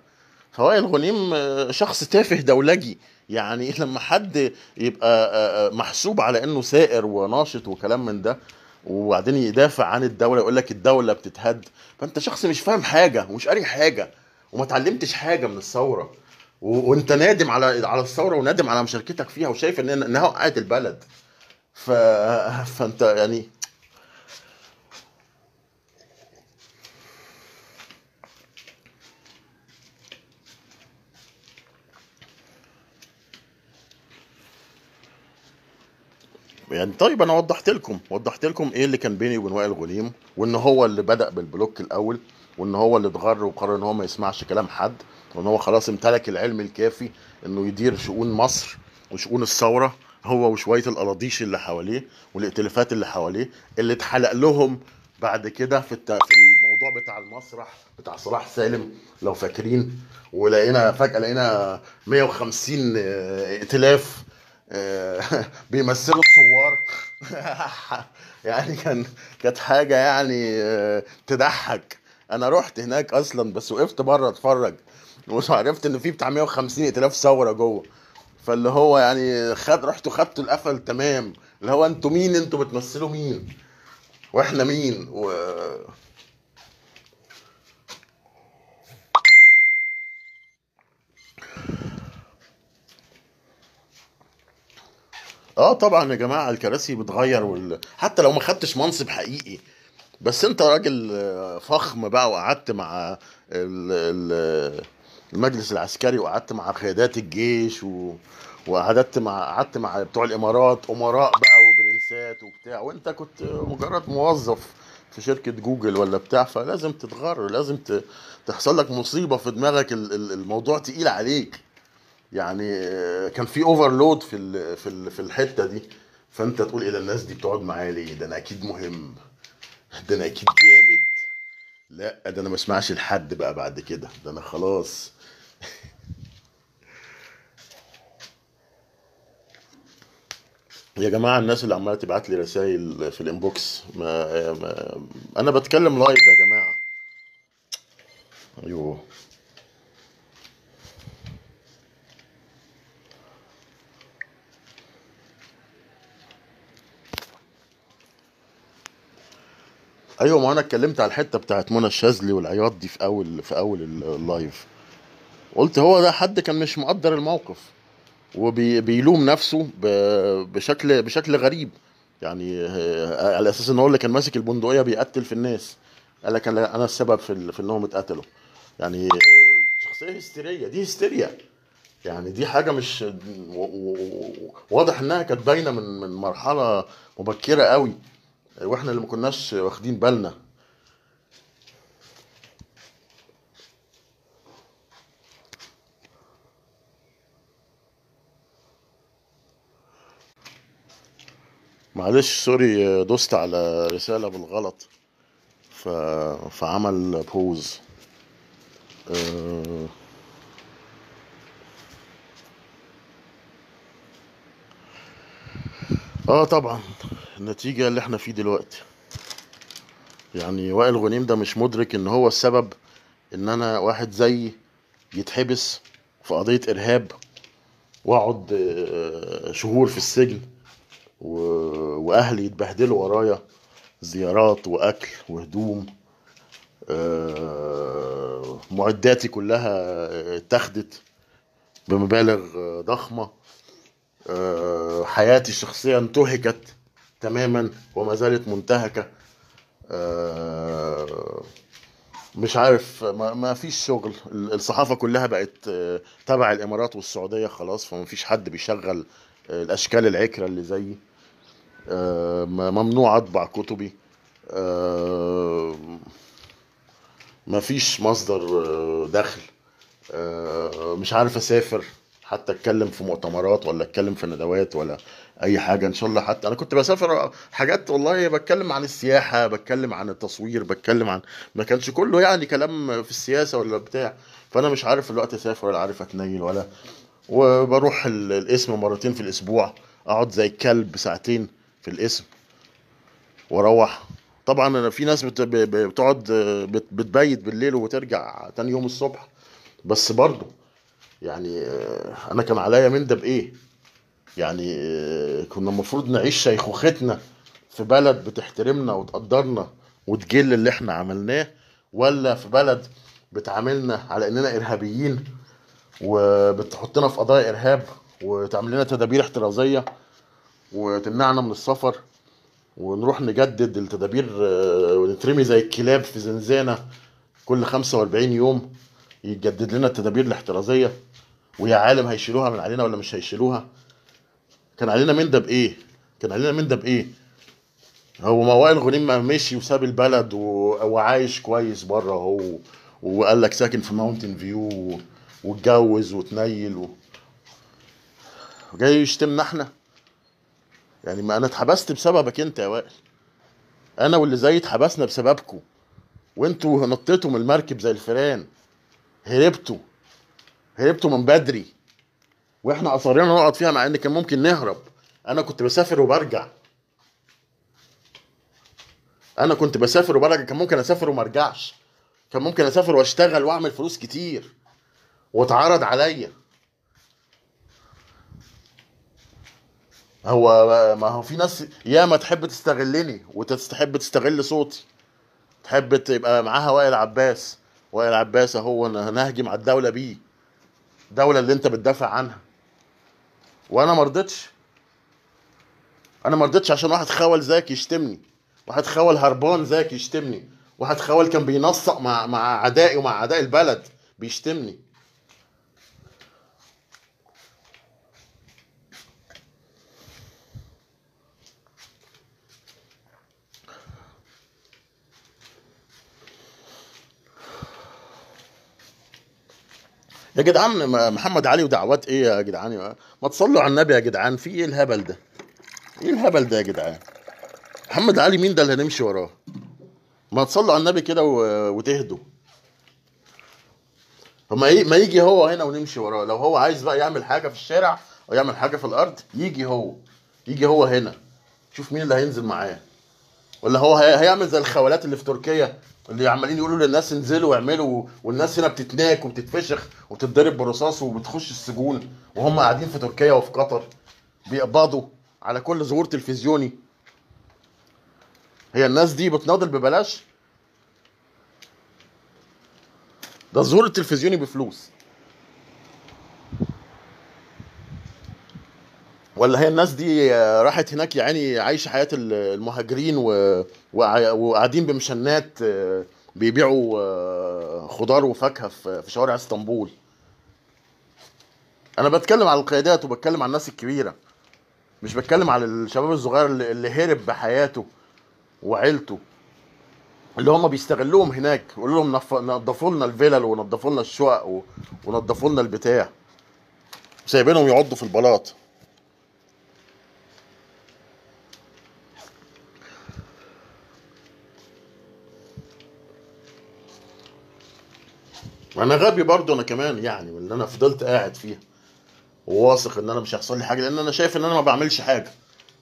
[SPEAKER 1] فوائل غنيم آه، شخص تافه دولجي. يعني لما حد يبقى آه، آه، محسوب على إنه ثائر وناشط وكلام من ده وبعدين يدافع عن الدولة يقول لك الدولة بتتهد. فأنت شخص مش فاهم حاجة ومش قاري حاجة وما اتعلمتش حاجة من الثورة. و- وانت نادم على على الثورة ونادم على مشاركتك فيها وشايف ان إنها وقعت البلد. ف... فانت يعني يعني طيب أنا وضحت لكم وضحت لكم إيه اللي كان بيني وبين وائل غنيم وإن هو اللي بدأ بالبلوك الأول. وإن هو اللي اتغر وقرر إن هو ما يسمعش كلام حد وإن هو خلاص امتلك العلم الكافي إنه يدير شؤون مصر وشؤون الثورة هو وشوية القلاضيش اللي حواليه والائتلافات اللي حواليه اللي اتحلق لهم بعد كده في الت... في الموضوع بتاع المسرح بتاع صلاح سالم لو فاكرين. ولقينا فجأة لقينا 150 آه، ائتلاف آه، بيمثلوا الثوار. يعني كان كانت حاجة يعني آه، تضحك. أنا رحت هناك أصلا بس وقفت بره اتفرج. وعرفت ان في بتاع 150 ائتلاف ثورة جوه. فاللي هو يعني خد رحتوا خدتوا القفل تمام. اللي هو أنتوا مين؟ أنتوا بتمثلوا مين؟ وإحنا مين؟ و... آه طبعا يا جماعة الكراسي بتغير وال... حتى لو ما خدتش منصب حقيقي. بس انت راجل آه، فخم بقى وقعدت مع ال... ال... المجلس العسكري وقعدت مع قيادات الجيش. وقعدت مع قعدت مع بتوع الإمارات أمراء بقى وبرنسات وبتاع وانت كنت مجرد موظف في شركة جوجل ولا بتاع فلازم تتغر لازم. تحصل لك مصيبة في دماغك ال- ال- الموضوع تقيل عليك يعني آه، كان في overload في. في. في الحتة دي فانت تقول إيه ده الناس دي بتقعد معايا ليه ده أنا أكيد مهم ده أنا أكيد جامد. لا ده أنا ما أسمعش لحد بقى بعد كده. ده أنا خلاص. يا جماعة الناس اللي عمالة تبعت لي رسائل في ال inbox ما, ما أنا بتكلم live يا جماعة. أيوه. أيوه ما أنا اتكلمت على الحتة بتاعت منى الشاذلي والعياط دي في أول في أول اللايف. قلت هو ده حد كان مش مقدر الموقف وبيلوم نفسه بشكل بشكل غريب. يعني آه، على أساس إن هو اللي كان ماسك البندقية بيقتل في الناس. قال لك أنا السبب في في إنهم اتقتلوا. يعني آه، شخصية هستيرية دي هستيريا. يعني دي حاجة مش واضح إنها كانت باينة من من مرحلة مبكرة قوي. وإحنا اللي ما كناش واخدين بالنا. معلش sorry دوست على رسالة بالغلط. ف... فعمل pause آه آه طبعا. النتيجة اللي إحنا فيه دلوقتي يعني وائل غنيم ده مش مدرك إن هو السبب إن أنا واحد زيي يتحبس في قضية إرهاب وأقعد آه، شهور في السجن. وأهلي يتبهدلوا ورايا زيارات وأكل وهدوم آه، معداتي كلها بمبالغ آه، ضخمة آه، حياتي الشخصية انتهكت تماما وما زالت منتهكة. آه، مش عارف ما, فيش شغل. الصحافة كلها بقت آه، تبع الإمارات والسعودية خلاص فما فيش حد بيشغل آه، الأشكال العكرة اللي زيي ممنوع أطبع كتبي. ما فيش مصدر دخل. مش عارف أسافر حتى أتكلم في مؤتمرات ولا أتكلم في ندوات ولا أي حاجة إن شاء الله. حتى أنا كنت بسافر حاجات والله بتكلم عن السياحة بتكلم عن التصوير بتكلم عن ما كانش كله يعني كلام في السياسة ولا بتاع. فأنا مش عارف الوقت اسافر ولا عارف أتنيل ولا. وبروح ال- القسم مرتين في الأسبوع. أقعد زي الكلب ساعتين في القسم وأروح. طبعا أنا في ناس بتقعد بت- بتبيت بالليل وترجع تاني يوم الصبح. بس برضه يعني أنا كان عليا من ده بإيه؟ يعني آه، كنا المفروض نعيش شيخوختنا في بلد بتحترمنا وتقدرنا وتجل اللي إحنا عملناه ولا في بلد بتعاملنا على إننا إرهابيين وبتحطنا في قضايا إرهاب وتعمل لنا تدابير احترازية وتمنعنا من السفر ونروح نجدد التدابير آه، ونترمي زي الكلاب في زنزانة كل 45 يوم يتجدد لنا التدابير الاحترازية ويا عالم هيشيلوها من علينا ولا مش هيشيلوها؟ كان علينا من ده بإيه؟ كان علينا من ده بإيه؟ هو ما وائل غنيم ما مشي وساب البلد. وعايش كويس بره هو وقال لك ساكن في ماونتن فيو واتجوز وتنيل و... جاي يشتمنا إحنا. يعني ما أنا اتحبست بسببك انت يا وائل. أنا واللي زي اتحبسنا بسببكم وانتوا نطيتوا من المركب زي الفيران. هربتوا. هربتوا من بدري. وإحنا اصرينا نقعد فيها مع ان كان ممكن نهرب. أنا كنت بسافر وبرجع. أنا كنت بسافر وبرجع كان ممكن اسافر وما ارجعش. كان ممكن اسافر واشتغل واعمل فلوس كتير. واتعرض عليا. هو ما هو في ناس ياما تحب تستغلني وتحب تستغل صوتي. تحب تبقى معاها وائل عباس. وائل عباس اهو أنا هنهجم على الدولة بيه. الدولة اللي انت بتدافع عنها. وأنا ما رضيتش. أنا ما رضيتش عشان واحد خول زيك يشتمني. واحد خول هربان زيك يشتمني. واحد خول كان بينسق مع مع اعدائي ومع اعداء البلد بيشتمني. يا جدعان محمد علي ودعوات إيه يا جدعان؟ ما تصلوا على النبي يا جدعان في إيه الهبل ده؟ إيه الهبل ده يا جدعان؟ محمد علي مين ده اللي هنمشي وراه؟ ما تصلوا على النبي كده وتهدوا. فما ي- ما يجي هو هنا ونمشي وراه. لو هو عايز بقى يعمل حاجة في الشارع أو يعمل حاجة في الأرض يجي هو. يجي هو هنا. شوف مين اللي هينزل معاه. ولا هو هي- هيعمل زي الخولات اللي في تركيا؟ اللي عمالين يقولوا للناس انزلوا واعملوا والناس هنا بتتناك وبتتفشخ وبتتضرب بالرصاص وبتخش السجون وهم قاعدين في تركيا وفي قطر. بيقبضوا على كل ظهور تلفزيوني. هي الناس دي بتناضل ببلاش؟ ده الظهور التلفزيوني بفلوس. ولا هي الناس دي راحت هناك يعني عايشة حياة المهاجرين و... وقاعدين بمشنات آه، بيبيعوا آه، خضار وفاكهة في شوارع اسطنبول. أنا بتكلم على القيادات وبتكلم على الناس الكبيرة. مش بتكلم على الشباب الصغير اللي هرب بحياته وعيلته اللي هم بيستغلوهم هناك. يقولوا لهم نضفوا لنا الفلل ونضفوا لنا الشقق و- ونضفوا لنا البتاع. سايبينهم يعضوا في البلاط. أنا غبي برضه أنا كمان يعني واللي أنا فضلت قاعد فيها وواثق ان أنا مش هيحصل لي حاجة لأن أنا شايف ان أنا ما بعملش حاجة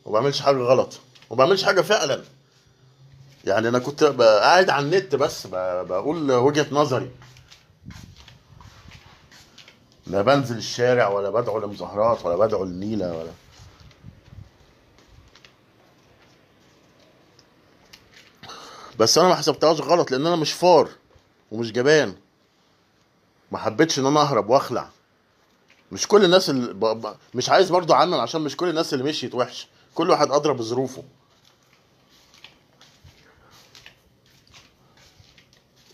[SPEAKER 1] ما بعملش حاجة غلط وما بعملش حاجة فعلا. يعني أنا كنت قاعد على النت بس بقول وجهة نظري. لا بنزل الشارع ولا بدعو لمظاهرات ولا بدعو للنيله ولا بس أنا ما حسبتهاش غلط لأن أنا مش فار ومش جبان. ما حبيتش إن أنا أهرب وأخلع. مش كل الناس اللي ب... ب... مش عايز برضو اعمم عشان مش كل الناس اللي مشيت وحش. كل واحد ادرى بظروفه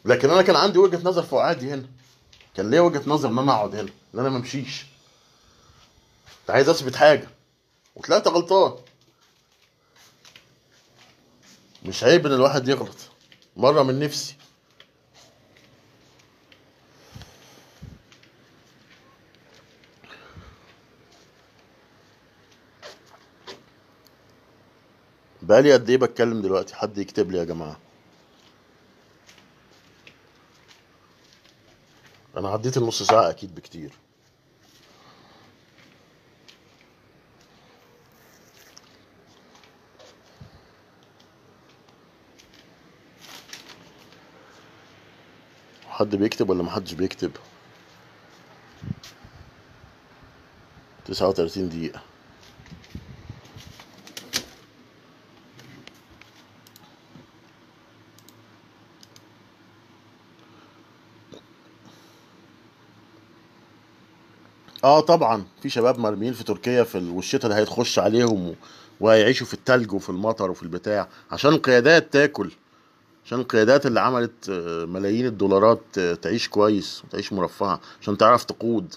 [SPEAKER 1] لكن أنا كان عندي وجهة نظر في هنا. كان ليا وجهة نظر إن أنا أقعد هنا إن أنا ما أمشيش. عايز أثبت حاجة. وطلعت غلطان. مش عيب إن الواحد يغلط. مرة من نفسي. بقالي قد إيه بتكلم دلوقتي؟ حد يكتب لي يا جماعة. أنا عديت النص ساعة أكيد بكتير. حد بيكتب ولا محدش بيكتب؟ 39 دقيقة. آه طبعا. في شباب مرميين في تركيا في ال... والشتاء ده هيتخش عليهم و... وهيعيشوا في التلج وفي المطر وفي البتاع عشان القيادات تاكل. عشان القيادات اللي عملت آه، ملايين الدولارات آه، تعيش كويس وتعيش مرفهة عشان تعرف تقود.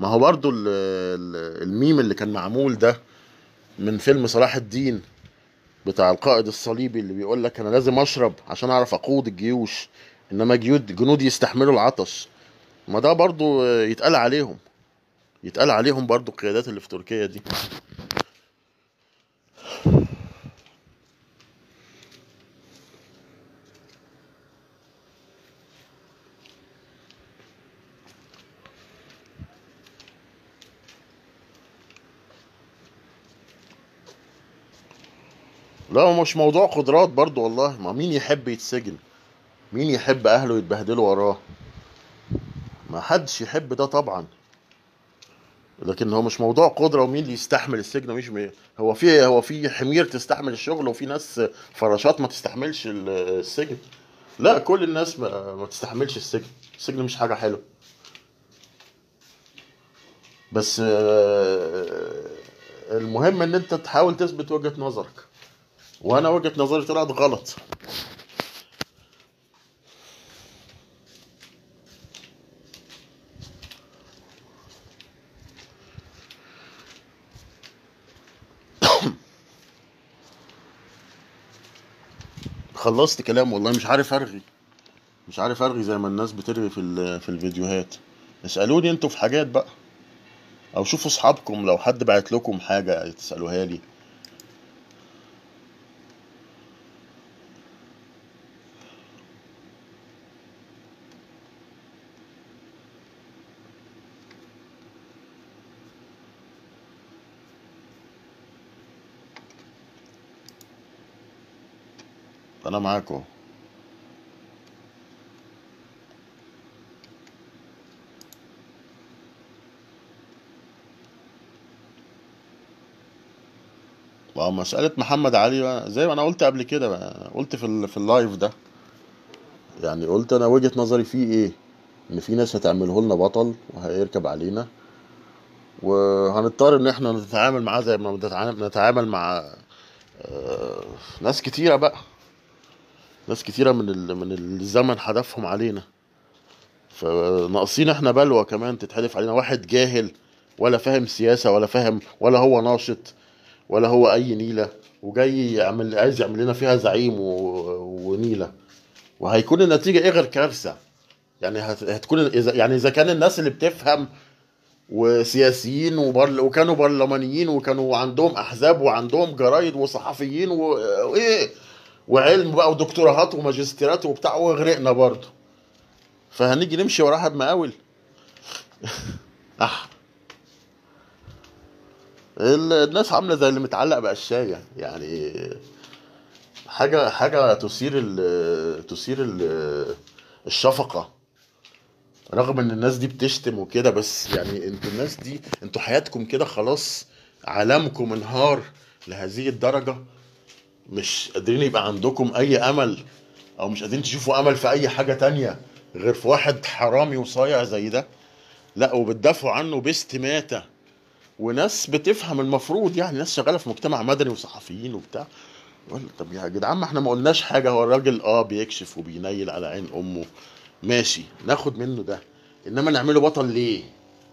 [SPEAKER 1] ما هو برضو ال... ال- الميم اللي كان معمول ده من فيلم صلاح الدين بتاع القائد الصليبي اللي بيقول لك أنا لازم أشرب عشان أعرف أقود الجيوش إنما جيود جنودي يستحملوا العطش. ما ده برضو آه، يتقال عليهم. يتقال عليهم برضو القيادات اللي في تركيا دي. لا مش موضوع قدرات برضو والله. ما مين يحب يتسجن؟ مين يحب أهله يتبهدلوا وراه؟ ما حدش يحب ده طبعا. لكن هو مش موضوع قدرة ومين اللي يستحمل السجن ومش مي... هو في هو في حمير تستحمل الشغل وفي ناس فراشات ما تستحملش ال- السجن. لا كل الناس ما, ما تستحملش السجن. السجن مش حاجة حلوة. بس آه، المهم إن أنت تحاول تثبت وجهة نظرك. وأنا وجهة نظري طلعت غلط. خلصت كلام والله مش عارف أرغي. مش عارف أرغي زي ما الناس بترغي في في الفيديوهات. اسألوني أنتوا في حاجات بقى. أو شوفوا أصحابكم لو حد بعت لكم حاجة تسألوها لي. أنا معاكم ما مسألة محمد علي بقى، زي ما أنا قلت قبل كده بقى، قلت في في اللايف ده يعني قلت أنا وجهة نظري فيه إيه؟ إن في ناس هتعمله لنا بطل وهيركب علينا وهنضطر إن إحنا نتعامل معاه زي ما بنتعامل نتعامل مع آه، ناس كتيرة بقى. ناس كتيرة من. من الزمن حدفهم علينا فناقصين إحنا بلوى كمان تتحدف علينا واحد جاهل ولا فاهم سياسة ولا فاهم ولا هو ناشط ولا هو أي نيلة وجاي يعمل عايز يعمل لنا فيها زعيم و... ونيلة وهيكون النتيجة إيه غير كارثة يعني هت... هتكون إذا... يعني إذا كان الناس اللي بتفهم وسياسيين وبر... وكانوا برلمانيين وكانوا عندهم أحزاب وعندهم جرايد وصحفيين. وايه وعلم بقى ودكتوراهات وماجستيرات وبتاع وغرقنا برضه. فهنيجي نمشي وراها بمقاول ال- الناس عاملة زي اللي متعلق بقشايه يعني. حاجة حاجة تثير تثير ال الشفقة. رغم إن الناس دي بتشتم وكده بس يعني أنتوا الناس دي أنتوا حياتكم كده خلاص عالمكم انهار لهذه الدرجة. مش قادرين يبقى عندكم أي أمل أو مش قادرين تشوفوا أمل في أي حاجة تانية غير في واحد حرامي وصايع زي ده؟ لا وبتدافعوا عنه باستماتة. وناس بتفهم المفروض يعني ناس شغالة في مجتمع مدني وصحفيين وبتاع. طب يا جدعان ما إحنا ما قلناش حاجة. هو الراجل آه بيكشف وبينيل على عين أمه. ماشي ناخد منه ده. إنما نعمله بطل ليه؟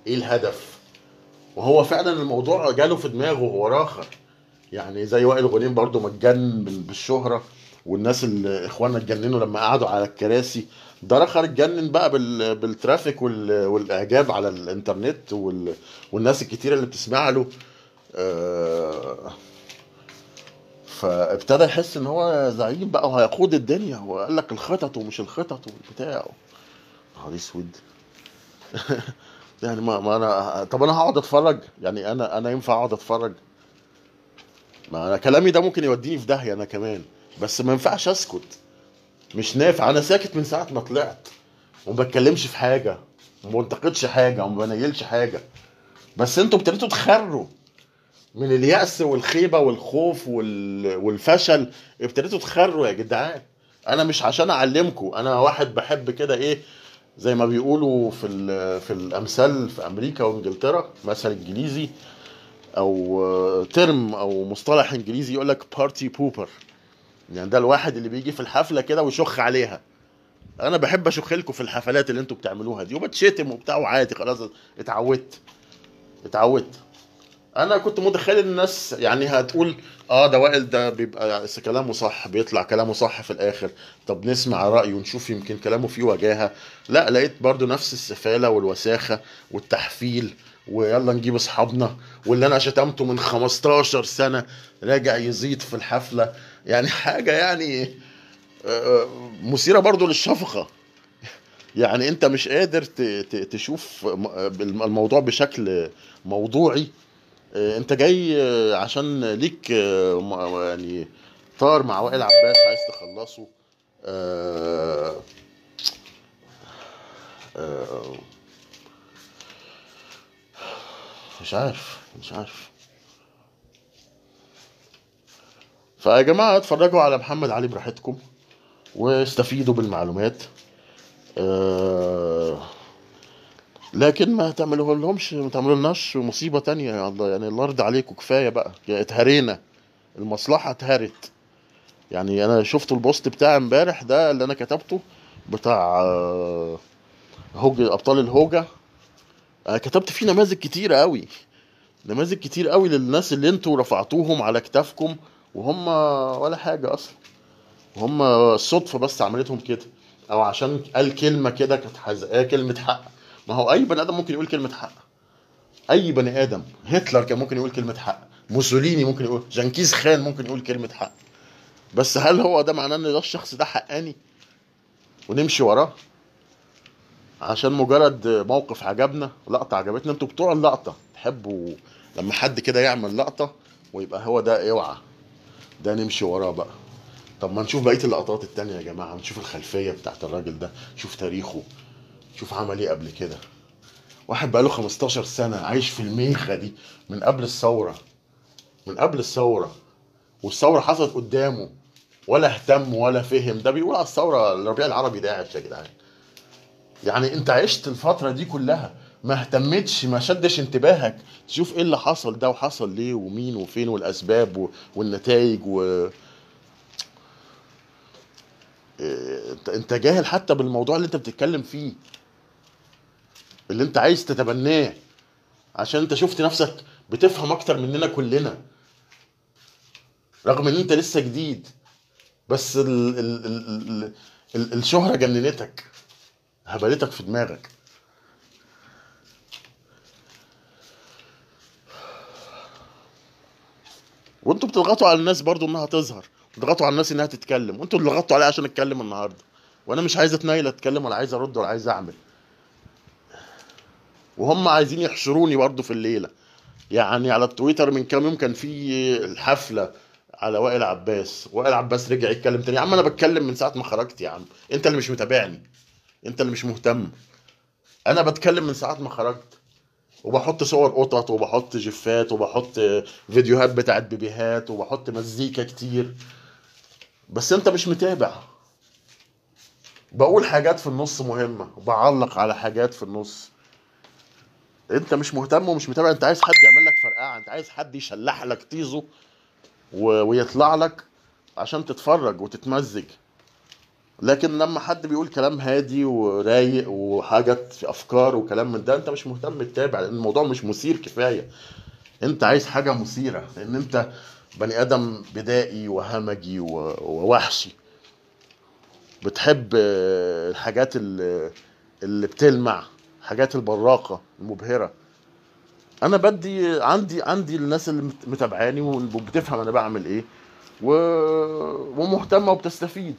[SPEAKER 1] إيه الهدف؟ وهو فعلا الموضوع جاله في دماغه هو راخر. يعني زي وائل غنيم برضو متجنن بال- بالشهرة والناس اللي إخواننا اتجننوا لما قعدوا على الكراسي. ده رخر اتجنن بقى بال... بالترافيك وال... والإعجاب على الإنترنت وال... والناس الكتيرة اللي بتسمع له. آه... فابتدى يحس إن هو زعيم بقى وهيقود الدنيا. وقال لك الخطط ومش الخطط والبتاع. نهار أسود. يعني ما, ما أنا طب أنا هقعد أتفرج؟ يعني أنا أنا ينفع أقعد أتفرج؟ ما أنا كلامي ده ممكن يوديني في داهية أنا كمان. بس ما ينفعش أسكت. مش نافع. أنا ساكت من ساعة ما طلعت وما بتكلمش في حاجة وما بنتقدش حاجة وما بنيلش حاجة. بس أنتوا ابتديتوا تخروا من اليأس والخيبة والخوف وال... والفشل. ابتديتوا تخروا يا جدعان. أنا مش عشان أعلمكم. أنا واحد بحب كده إيه زي ما بيقولوا في. في الأمثال في أمريكا وإنجلترا مثل انجليزي أو term أو مصطلح إنجليزي يقول لك party pooper يعني ده الواحد اللي بيجي في الحفلة كده ويشخ عليها. أنا بحب أشخ لكم في الحفلات اللي أنتوا بتعملوها دي. وبتشتم وبتاع وعادي خلاص اتعودت. اتعودت. أنا كنت متخيل الناس يعني هتقول آه ده وائل ده بيبقى كلامه صح بيطلع كلامه صح في الآخر. طب نسمع رأيه ونشوف يمكن كلامه فيه وجاهة. لا لقيت برضو نفس السفالة والوساخة والتحفيل. ويلا نجيب أصحابنا. واللي أنا شتمته من 15 سنة راجع يزيد في الحفلة. يعني حاجة يعني آه، مثيرة برضو للشفقة. يعني أنت مش قادر تشوف الموضوع بشكل موضوعي. آه، أنت جاي آه، عشان ليك آه، يعني طار مع وائل عباس عايز تخلصه. آه، آه، مش عارف مش عارف. فيا جماعة اتفرجوا على محمد علي براحتكم واستفيدوا بالمعلومات. آه لكن ما تعملوه لهمش ما تعملوا لناش مصيبة تانية يا الله. يعني الأرض عليكم كفاية بقى. اتهرينا. المصلحة اتهرت. يعني أنا شفت البوست بتاع امبارح ده اللي أنا كتبته بتاع آه، هوج أبطال الهوجة. أنا كتبت فيه نماذج كتيرة قوي. نماذج كتير قوي للناس اللي أنتوا رفعتوهم على كتافكم وهم ولا حاجة أصلا. هم الصدفة بس عملتهم كده أو عشان قال كلمة كده كانت حزقاه كلمة حق. ما هو أي بني آدم ممكن يقول كلمة حق. أي بني آدم هتلر كان ممكن يقول كلمة حق. موسوليني ممكن يقول جنكيز خان ممكن يقول كلمة حق. بس هل هو ده معناه إن ده الشخص ده حقاني؟ ونمشي وراه. عشان مجرد موقف عجبنا لقطة عجبتنا. أنتوا بتوع اللقطة تحبوا لما حد كده يعمل لقطة ويبقى هو ده اوعى. ده نمشي وراه بقى. طب ما نشوف بقية اللقطات التانية يا جماعة. نشوف الخلفية بتاعت الراجل ده. شوف تاريخه. شوف عمل إيه قبل كده. واحد بقاله 15 سنة عايش في الميخة دي من قبل الثورة. من قبل الثورة. والثورة حصلت قدامه. ولا اهتم ولا فهم. ده بيقول على الثورة الربيع العربي داعش يا جدعان يعني انت عشت الفترة دي كلها ما اهتمتش ما شدش انتباهك. تشوف إيه اللي حصل ده وحصل ليه ومين وفين والأسباب والنتائج و انت جاهل حتى بالموضوع اللي انت بتتكلم فيه. اللي انت عايز تتبناه. عشان انت شفت نفسك بتفهم أكتر مننا كلنا. رغم إن انت لسه جديد بس ال ال ال ال ال الشهرة جننتك. هبلتك في دماغك. وانتوا بتضغطوا على الناس برضو انها تظهر. بتضغطوا على الناس انها تتكلم. وانتوا اللي ضغطتوا عليا عشان اتكلم النهارده. وأنا مش عايز اتنيل اتكلم ولا عايز ارد ولا عايز اعمل. وهم عايزين يحشروني برضو في الليلة. يعني على التويتر من كام يوم كان في الحفله على وائل عباس. وائل عباس رجع يتكلم تاني. يا عم أنا بتكلم من ساعة ما خرجت يا عم. انت اللي مش متابعني. انت اللي مش مهتم. أنا بتكلم من ساعة ما خرجت وبحط صور قطط وبحط جفات وبحط فيديوهات بتاعت بيبيهات وبحط مزيكا كتير. بس انت مش متابع. بقول حاجات في النص مهمة وبعلق على حاجات في النص. انت مش مهتم ومش متابع انت عايز حد يعمل لك فرقعة انت عايز حد يشلح لك طيزه و... ويطلع لك عشان تتفرج وتتمزج. لكن لما حد بيقول كلام هادي ورايق وحاجات في أفكار وكلام من ده أنت مش مهتم تتابع لأن الموضوع مش مثير كفاية. أنت عايز حاجة مثيرة لأن أنت بني آدم بدائي وهمجي ووحشي. بتحب آه، الحاجات اللي, بتلمع حاجات البراقة المبهرة. أنا بدي عندي عندي الناس اللي مت- متابعاني وبتفهم أنا بعمل إيه. ومهتمة وبتستفيد.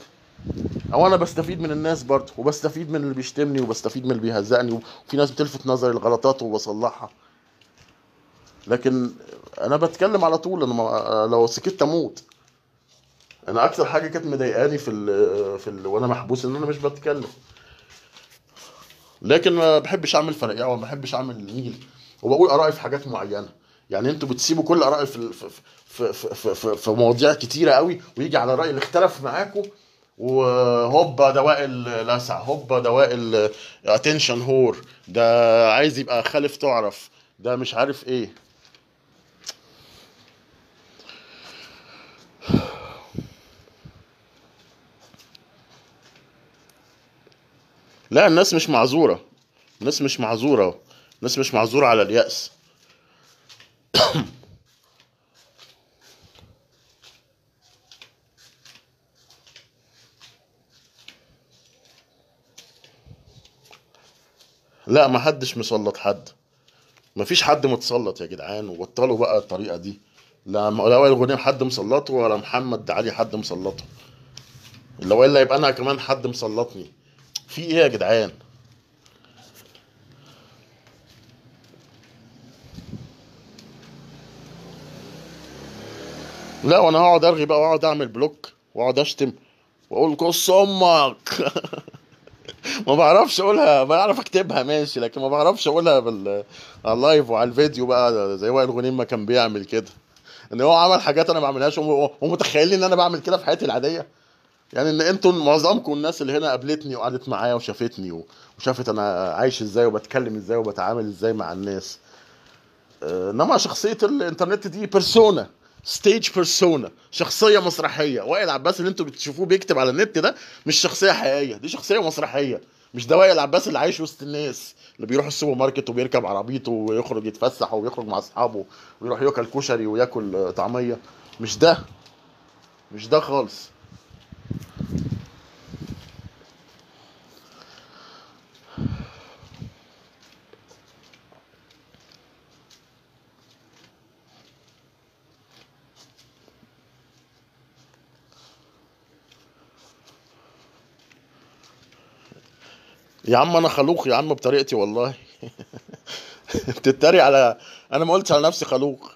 [SPEAKER 1] أو أنا بستفيد من الناس برضه وبستفيد من اللي بيشتمني وبستفيد من اللي بيهزقني وفي ناس بتلفت نظري الغلطات وبصلحها. لكن أنا بتكلم على طول أنا لو سكت أموت. أنا أكتر حاجة كانت مضايقاني في ال في ال وأنا محبوس إن أنا مش بتكلم. لكن ما بحبش أعمل فرقعه وما بحبش أعمل نيل وبقول آرائي في حاجات معينة. يعني أنتوا بتسيبوا كل آرائي في في في في, في, في, مواضيع كتيرة قوي ويجي على الراي اللي اختلف معاكم وهوبا ده وائل لسع هوبا ده وائل اتنشن هور ده عايز يبقى خالف تعرف. ده مش عارف إيه. لا الناس مش معذورة. الناس مش معذورة. الناس مش معذورة على اليأس. لا ما حدش مسلط حد. ما فيش حد متسلط يا جدعان. وبطلوا بقى الطريقة دي. لا لا وائل غنيم حد مسلطه ولا محمد علي حد مسلطه. لو الا يبقى أنا كمان حد مسلطني. في إيه يا جدعان؟ لا وأنا هقعد أرغي بقى وأقعد أعمل بلوك وأقعد أشتم وأقول كص أمك ما بعرفش أقولها بعرف أكتبها ماشي لكن ما بعرفش أقولها بال على اللايف وعلى الفيديو بقى زي وائل غنيم ما كان بيعمل كده. إن هو عمل حاجات أنا ما بعملهاش وم- ومتخيلين إن أنا بعمل كده في حياتي العادية. يعني إن أنتوا معظمكم الناس اللي هنا قابلتني وقعدت معايا وشافتني وشافت أنا عايش إزاي وبتكلم إزاي وبتعامل إزاي مع الناس. آه، إنما شخصية الإنترنت دي بيرسونا stage persona شخصية مسرحية. وائل عباس اللي أنتوا بتشوفوه بيكتب على النت ده مش شخصية حقيقية. دي شخصية مسرحية. مش ده وائل عباس اللي عايش وسط الناس. اللي بيروح السوبر ماركت وبيركب عربيته ويخرج يتفسح ويخرج مع أصحابه ويروح ياكل كشري وياكل طعمية. مش ده. مش ده خالص. يا عم أنا خلوق يا عم بطريقتي والله. بتتريق على أنا ما قلتش على نفسي خلوق.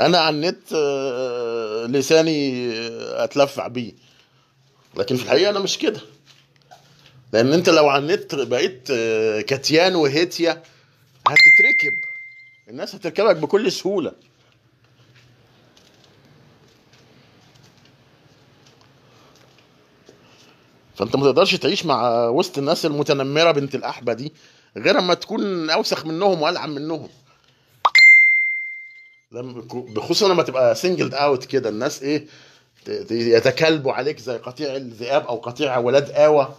[SPEAKER 1] أنا على النت آه، لساني آه، أتلفع بيه. لكن في الحقيقة أنا مش كده. لأن أنت لو على النت بقيت آه، كتيان وهيتيا هتتركب. الناس هتركبك بكل سهولة. فانت ما تقدرش تعيش مع وسط الناس المتنمرة بنت القحبة دي غير أما تكون أوسخ منهم وألعن منهم. بخصوصا لما تبقى singled out كده الناس إيه يتكلبوا عليك زي قطيع الذئاب أو قطيع ولاد آوى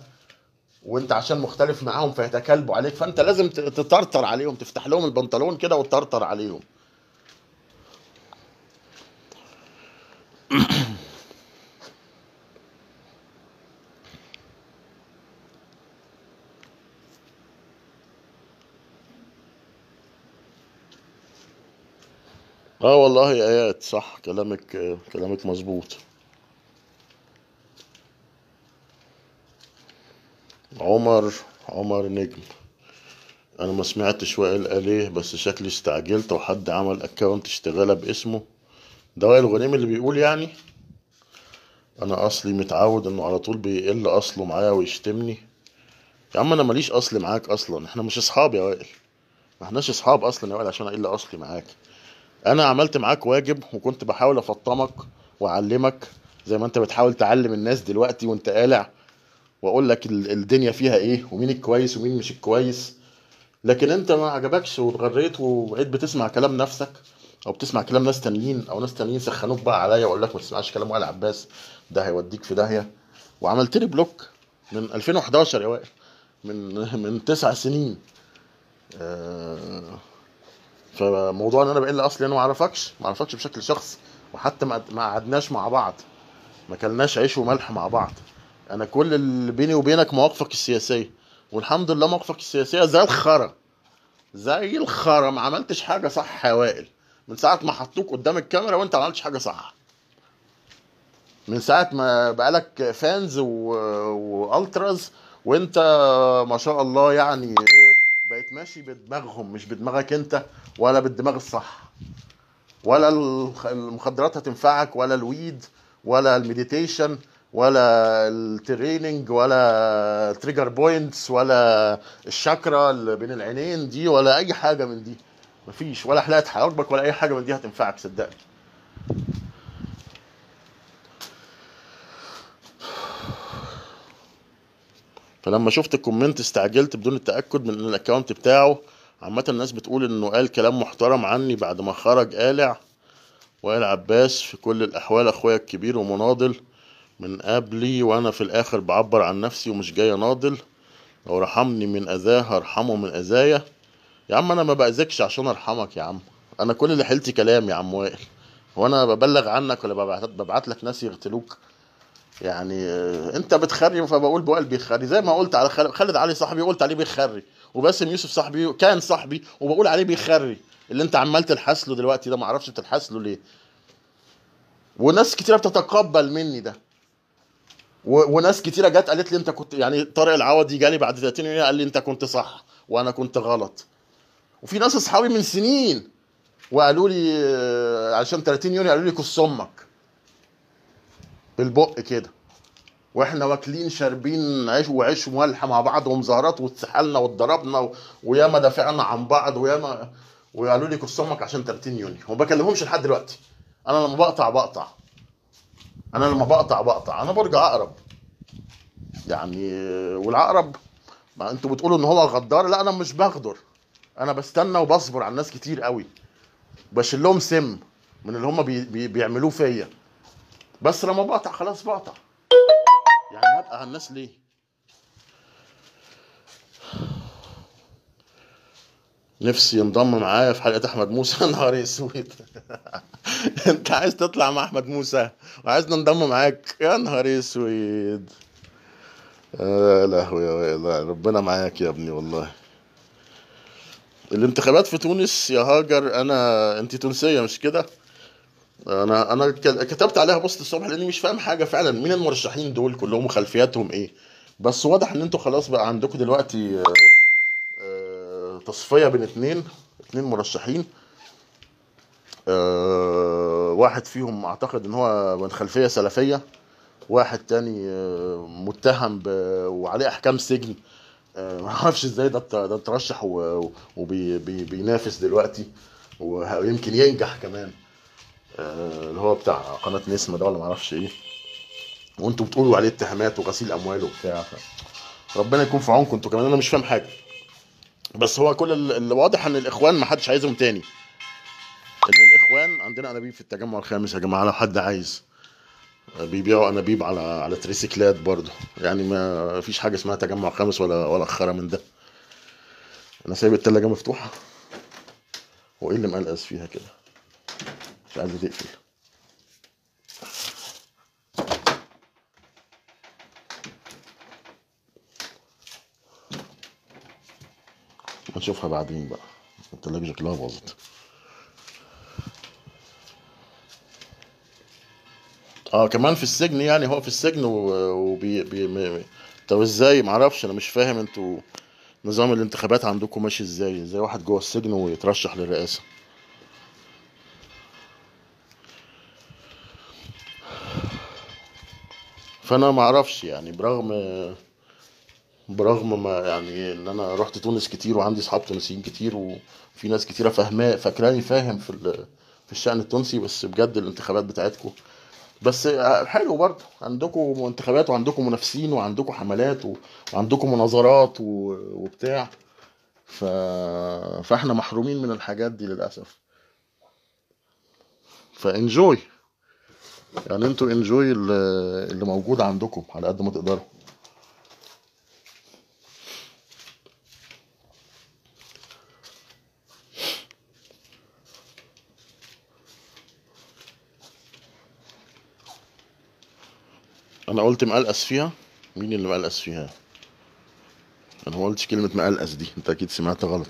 [SPEAKER 1] وأنت عشان مختلف معاهم فيتكلبوا عليك فأنت لازم تطرطر عليهم تفتح لهم البنطلون كده وتطرطر عليهم. آه والله يا آيات صح كلامك كلامك مظبوط. عمر عمر نجم. أنا ما سمعتش وائل قال إيه بس شكلي استعجلت وحد عمل اكونت اشتغالة باسمه. ده وائل غنيم اللي بيقول يعني؟ أنا أصلي متعود إنه على طول بيقل أصله معايا ويشتمني. يا عم أنا ماليش أصل معاك أصلا. إحنا مش أصحاب يا وائل. ما إحناش أصحاب أصلا يا وائل عشان أقل أصلي معاك. أنا عملت معاك واجب وكنت بحاول أفطمك وأعلمك زي ما أنت بتحاول تعلم الناس دلوقتي وأنت قالع وأقول لك ال- الدنيا فيها إيه ومين الكويس ومين مش الكويس. لكن أنت ما عجبكش واتغريت وبقيت بتسمع كلام نفسك أو بتسمع كلام ناس تانيين أو ناس تانيين سخنوك بقى عليا وأقول لك ما تسمعش كلام وائل عباس ده هيوديك في داهية. وعملت لي block من 2011 يا وائل من من تسع سنين. آه، فموضوع ان أنا بقل اصلي أنا ما اعرفكش ما اعرفكش بشكل شخصي وحتى ما قعدناش مع بعض ما كلناش عيش وملح مع بعض. أنا كل اللي بيني وبينك مواقفك السياسية والحمد لله مواقفك السياسية زي الخرا زي الخرا. ما عملتش حاجة صح يا وائل. من ساعة ما حطوك قدام الكاميرا وانت ما عملتش حاجة صح. من ساعة ما بقالك fans. و ultras وانت ما شاء الله يعني بقيت ماشي بدماغهم مش بدماغك انت ولا بالدماغ الصح. ولا المخدرات هتنفعك ولا ال weed ولا ال meditation ولا ال training ولا trigger points ولا الشاكرا اللي بين العينين دي ولا أي حاجة من دي. مفيش ولا حلاقه حواجبك ولا أي حاجة من دي هتنفعك صدقني. فلما شفت ال comment استعجلت بدون التأكد من إن ال account بتاعه. عامة الناس بتقول إنه قال كلام محترم عني بعد ما خرج قالع. وائل عباس في كل الأحوال أخويا الكبير ومناضل من قبلي وأنا في الآخر بعبر عن نفسي ومش جاي اناضل لو رحمني من أذاه هرحمه من أذايا. يا عم أنا ما باذيكش عشان أرحمك يا عم. أنا كل اللي حيلتي كلام يا عم وائل. هو أنا ببلغ عنك ولا ببعت لك ناس يغتلوك يعني آه، انت بتخري فبقول بوائل بيخري. زي ما قلت على خالد, علي صاحبي قلت عليه بيخري. وباسم يوسف صاحبي كان صاحبي وبقول عليه بيخري. اللي انت عمال تلحس له دلوقتي ده ما أعرفش له ليه. وناس كتيرة بتتقبل مني ده. وناس كتيرة جت قالت لي انت كنت يعني طارق العوضي جالي بعد 30 يوم قال لي انت كنت صح وأنا كنت غلط. وفي ناس اصحابي من سنين وقالوا لي عشان 30 يونيو قالوا لي كس أمك. بالبق كده. وإحنا واكلين شاربين عيش وعيش وملح مع بعض ومظاهرات واتسحلنا واتضربنا و... وياما دافعنا عن بعض وياما وقالوا لي كس أمك عشان 30 يونيو. وما بكلمهمش لحد دلوقتي. أنا لما بقطع بقطع. أنا لما بقطع بقطع. أنا برجع أقرب. يعني والعقرب ما أنتوا بتقولوا إن هو غدار؟ لا أنا مش بغدر. أنا بستنى وبصبر على الناس كتير قوي. بشيل لهم سم من اللي هم بي بي بيعملوه فيا. بس لما بقطع خلاص بقطع. يعني هبقى على الناس ليه؟ نفسي ينضم معايا في حلقة أحمد موسى. نهار أسود. أنت عايز تطلع مع أحمد موسى؟ وعايز ننضم معاك. يا نهار أسود. يا لهوي يا ربنا معاك يا ابني والله. الانتخابات في تونس يا هاجر أنا أنت تونسية مش كده؟ أنا أنا كتبت عليها بوست الصبح لاني مش فاهم حاجة فعلا. مين المرشحين دول كلهم وخلفياتهم إيه؟ بس واضح ان أنتوا خلاص بقى عندكم دلوقتي آه، آه، تصفية بين اتنين اتنين مرشحين. آه، واحد فيهم اعتقد ان هو من خلفية سلفية واحد تاني متهم ب... وعليه احكام سجن. ما أعرفش إزاي ده ده ترشح وبينافس دلوقتي ويمكن ينجح كمان. اللي هو بتاع قناة نسمة ده ولا ما أعرفش إيه. وانتوا بتقولوا عليه اتهامات وغسيل اموال وبتاع. ربنا يكون في عونكم أنتوا كمان أنا مش فاهم حاجة. بس هو كل ال- اللي واضح إن الإخوان ما حدش عايزهم تاني. إن الإخوان عندنا أنابيب في التجمع الخامس يا جماعة لو حد عايز. بيبيعوا أنابيب على على تريسيكلات برضه. يعني ما فيش حاجة اسمها تجمع خامس ولا ولا خرا من ده. أنا سايب التلاجة مفتوحة. هو إيه اللي مقلقس فيها كده؟ مش عايزه تقفل نشوفها بعدين بقى. التلاجة شكلها باظت. آه كمان في السجن يعني هو في السجن وبي بي طب إزاي؟ معرفش أنا مش فاهم أنتوا نظام الانتخابات عندكم ماشي إزاي؟ إزاي واحد جوه السجن ويترشح للرئاسة؟ فانا معرفش يعني برغم برغم ما يعني ان أنا رحت تونس كتير وعندي اصحاب تونسيين كتير وفي ناس كتيرة فاهماه فاكراني فاهم في في الشأن التونسي بس بجد الانتخابات بتاعتكم بس حلو برضه عندكم انتخابات وعندكم منافسين وعندكم حملات. وعندكم مناظرات. وبتاع ف... فاحنا محرومين من الحاجات دي للأسف فانجوي يعني أنتوا انجوي اللي موجود عندكم على قد ما تقدروا. أنا قلت مقلقس فيها. مين اللي مقلقس فيها؟ أنا ما قلتش كلمة مقلقس دي. أنت أكيد سمعت غلط.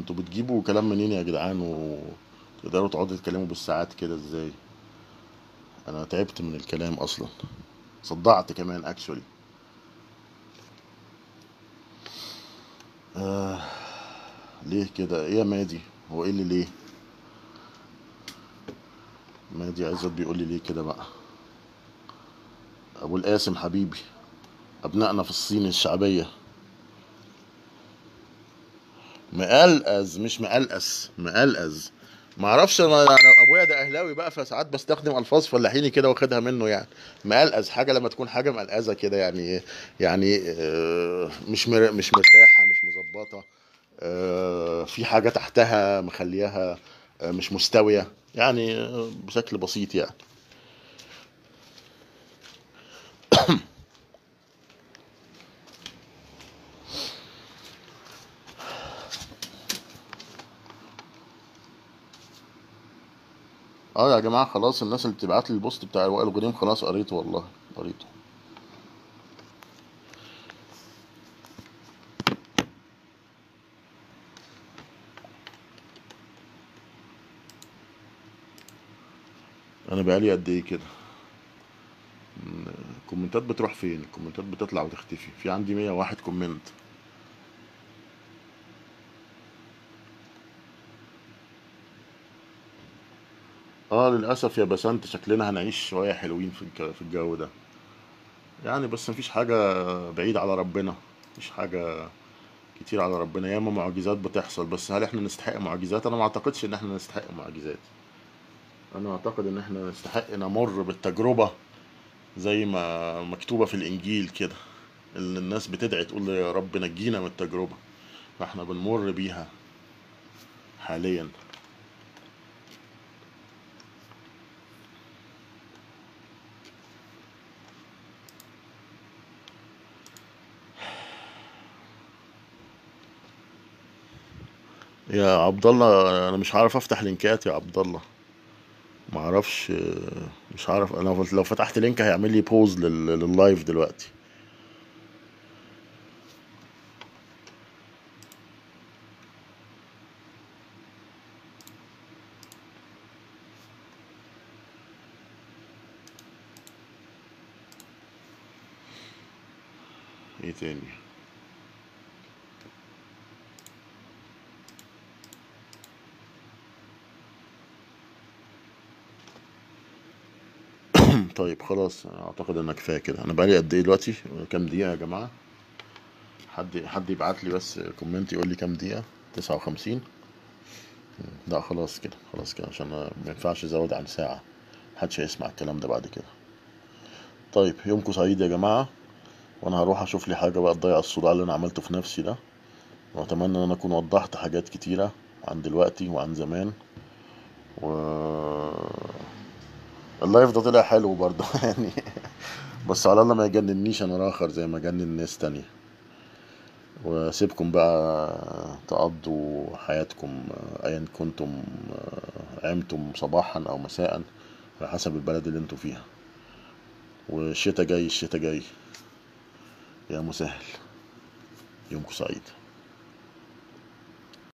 [SPEAKER 1] أنتوا بتجيبوا كلام منين يا جدعان؟ وتقدروا تقعدوا تتكلموا بالساعات كده إزاي؟ أنا تعبت من الكلام أصلا. صدعت كمان اكشولي آه ليه كده؟ إيه يا مادي؟ هو إيه اللي ليه؟ مادي عزت بيقول لي ليه كده بقى؟ أبو القاسم حبيبي أبنائنا في الصين الشعبية. مقلقز مش مقلقس مقلقز. ما أعرفش أنا أبويا ده أهلاوي بقى فساعات بستخدم ألفاظ فلاحيني كده واخدها منه يعني. مقلقز حاجة لما تكون حاجة مقلقزة كده يعني يعني آه، مش مر... مش مرتاحة مش مظبطة آه، في حاجة تحتها مخلياها آه، مش مستوية يعني بشكل بسيط يعني. آه يا جماعة خلاص الناس اللي بتبعت لي ال post بتاع وائل غنيم خلاص قريته والله قريته. أنا بقالي قد إيه كده؟ الكومنتات بتروح فين؟ الكومنتات بتطلع وتختفي. في عندي 101 comment. آه للأسف يا بسنت شكلنا هنعيش شوية حلوين في في الجو ده. يعني بس مفيش حاجة بعيد على ربنا مفيش حاجة كتير على ربنا. ياما معجزات بتحصل بس هل إحنا نستحق معجزات؟ أنا ما أعتقدش إن إحنا نستحق معجزات. أنا أعتقد إن إحنا نستحق نمر بالتجربة زي ما مكتوبة في الإنجيل كده اللي الناس بتدعي تقول يا رب نجينا من التجربة فإحنا بنمر بيها حاليا. يا عبد الله أنا مش عارف أفتح لينكات يا عبد الله ما أعرفش مش عارف. أنا لو فتحت link هيعمل لي pause لل... لل live دلوقتي إيه تاني طيب أعتقد ان كفايه كده أنا بقالي قد إيه دلوقتي؟ كام دقيقة يا جماعة؟ حد حد يبعت لي بس كومنت يقول لي كام دقيقة؟ 59 لا خلاص كده خلاص كده عشان ما ينفعش أزود عن ساعة. محدش هيسمع الكلام ده بعد كده. طيب يومكم سعيد يا جماعة. وأنا هروح أشوف لي حاجة بقى تضيع الصداع اللي أنا عملته في نفسي ده. وأتمنى إن أنا أكون وضحت حاجات كتيرة عن دلوقتي وعن زمان. و اللايف ده طلع حلو برضه. يعني بس على الله ما يجننيش أنا الآخر زي ما جنن ناس تانية. وأسيبكم بقى تقضوا حياتكم ايا كنتم عمتم صباحا أو مساء على حسب البلد اللي أنتوا فيها. والشتا جاي الشتا جاي. يا مسهل يومكم سعيد.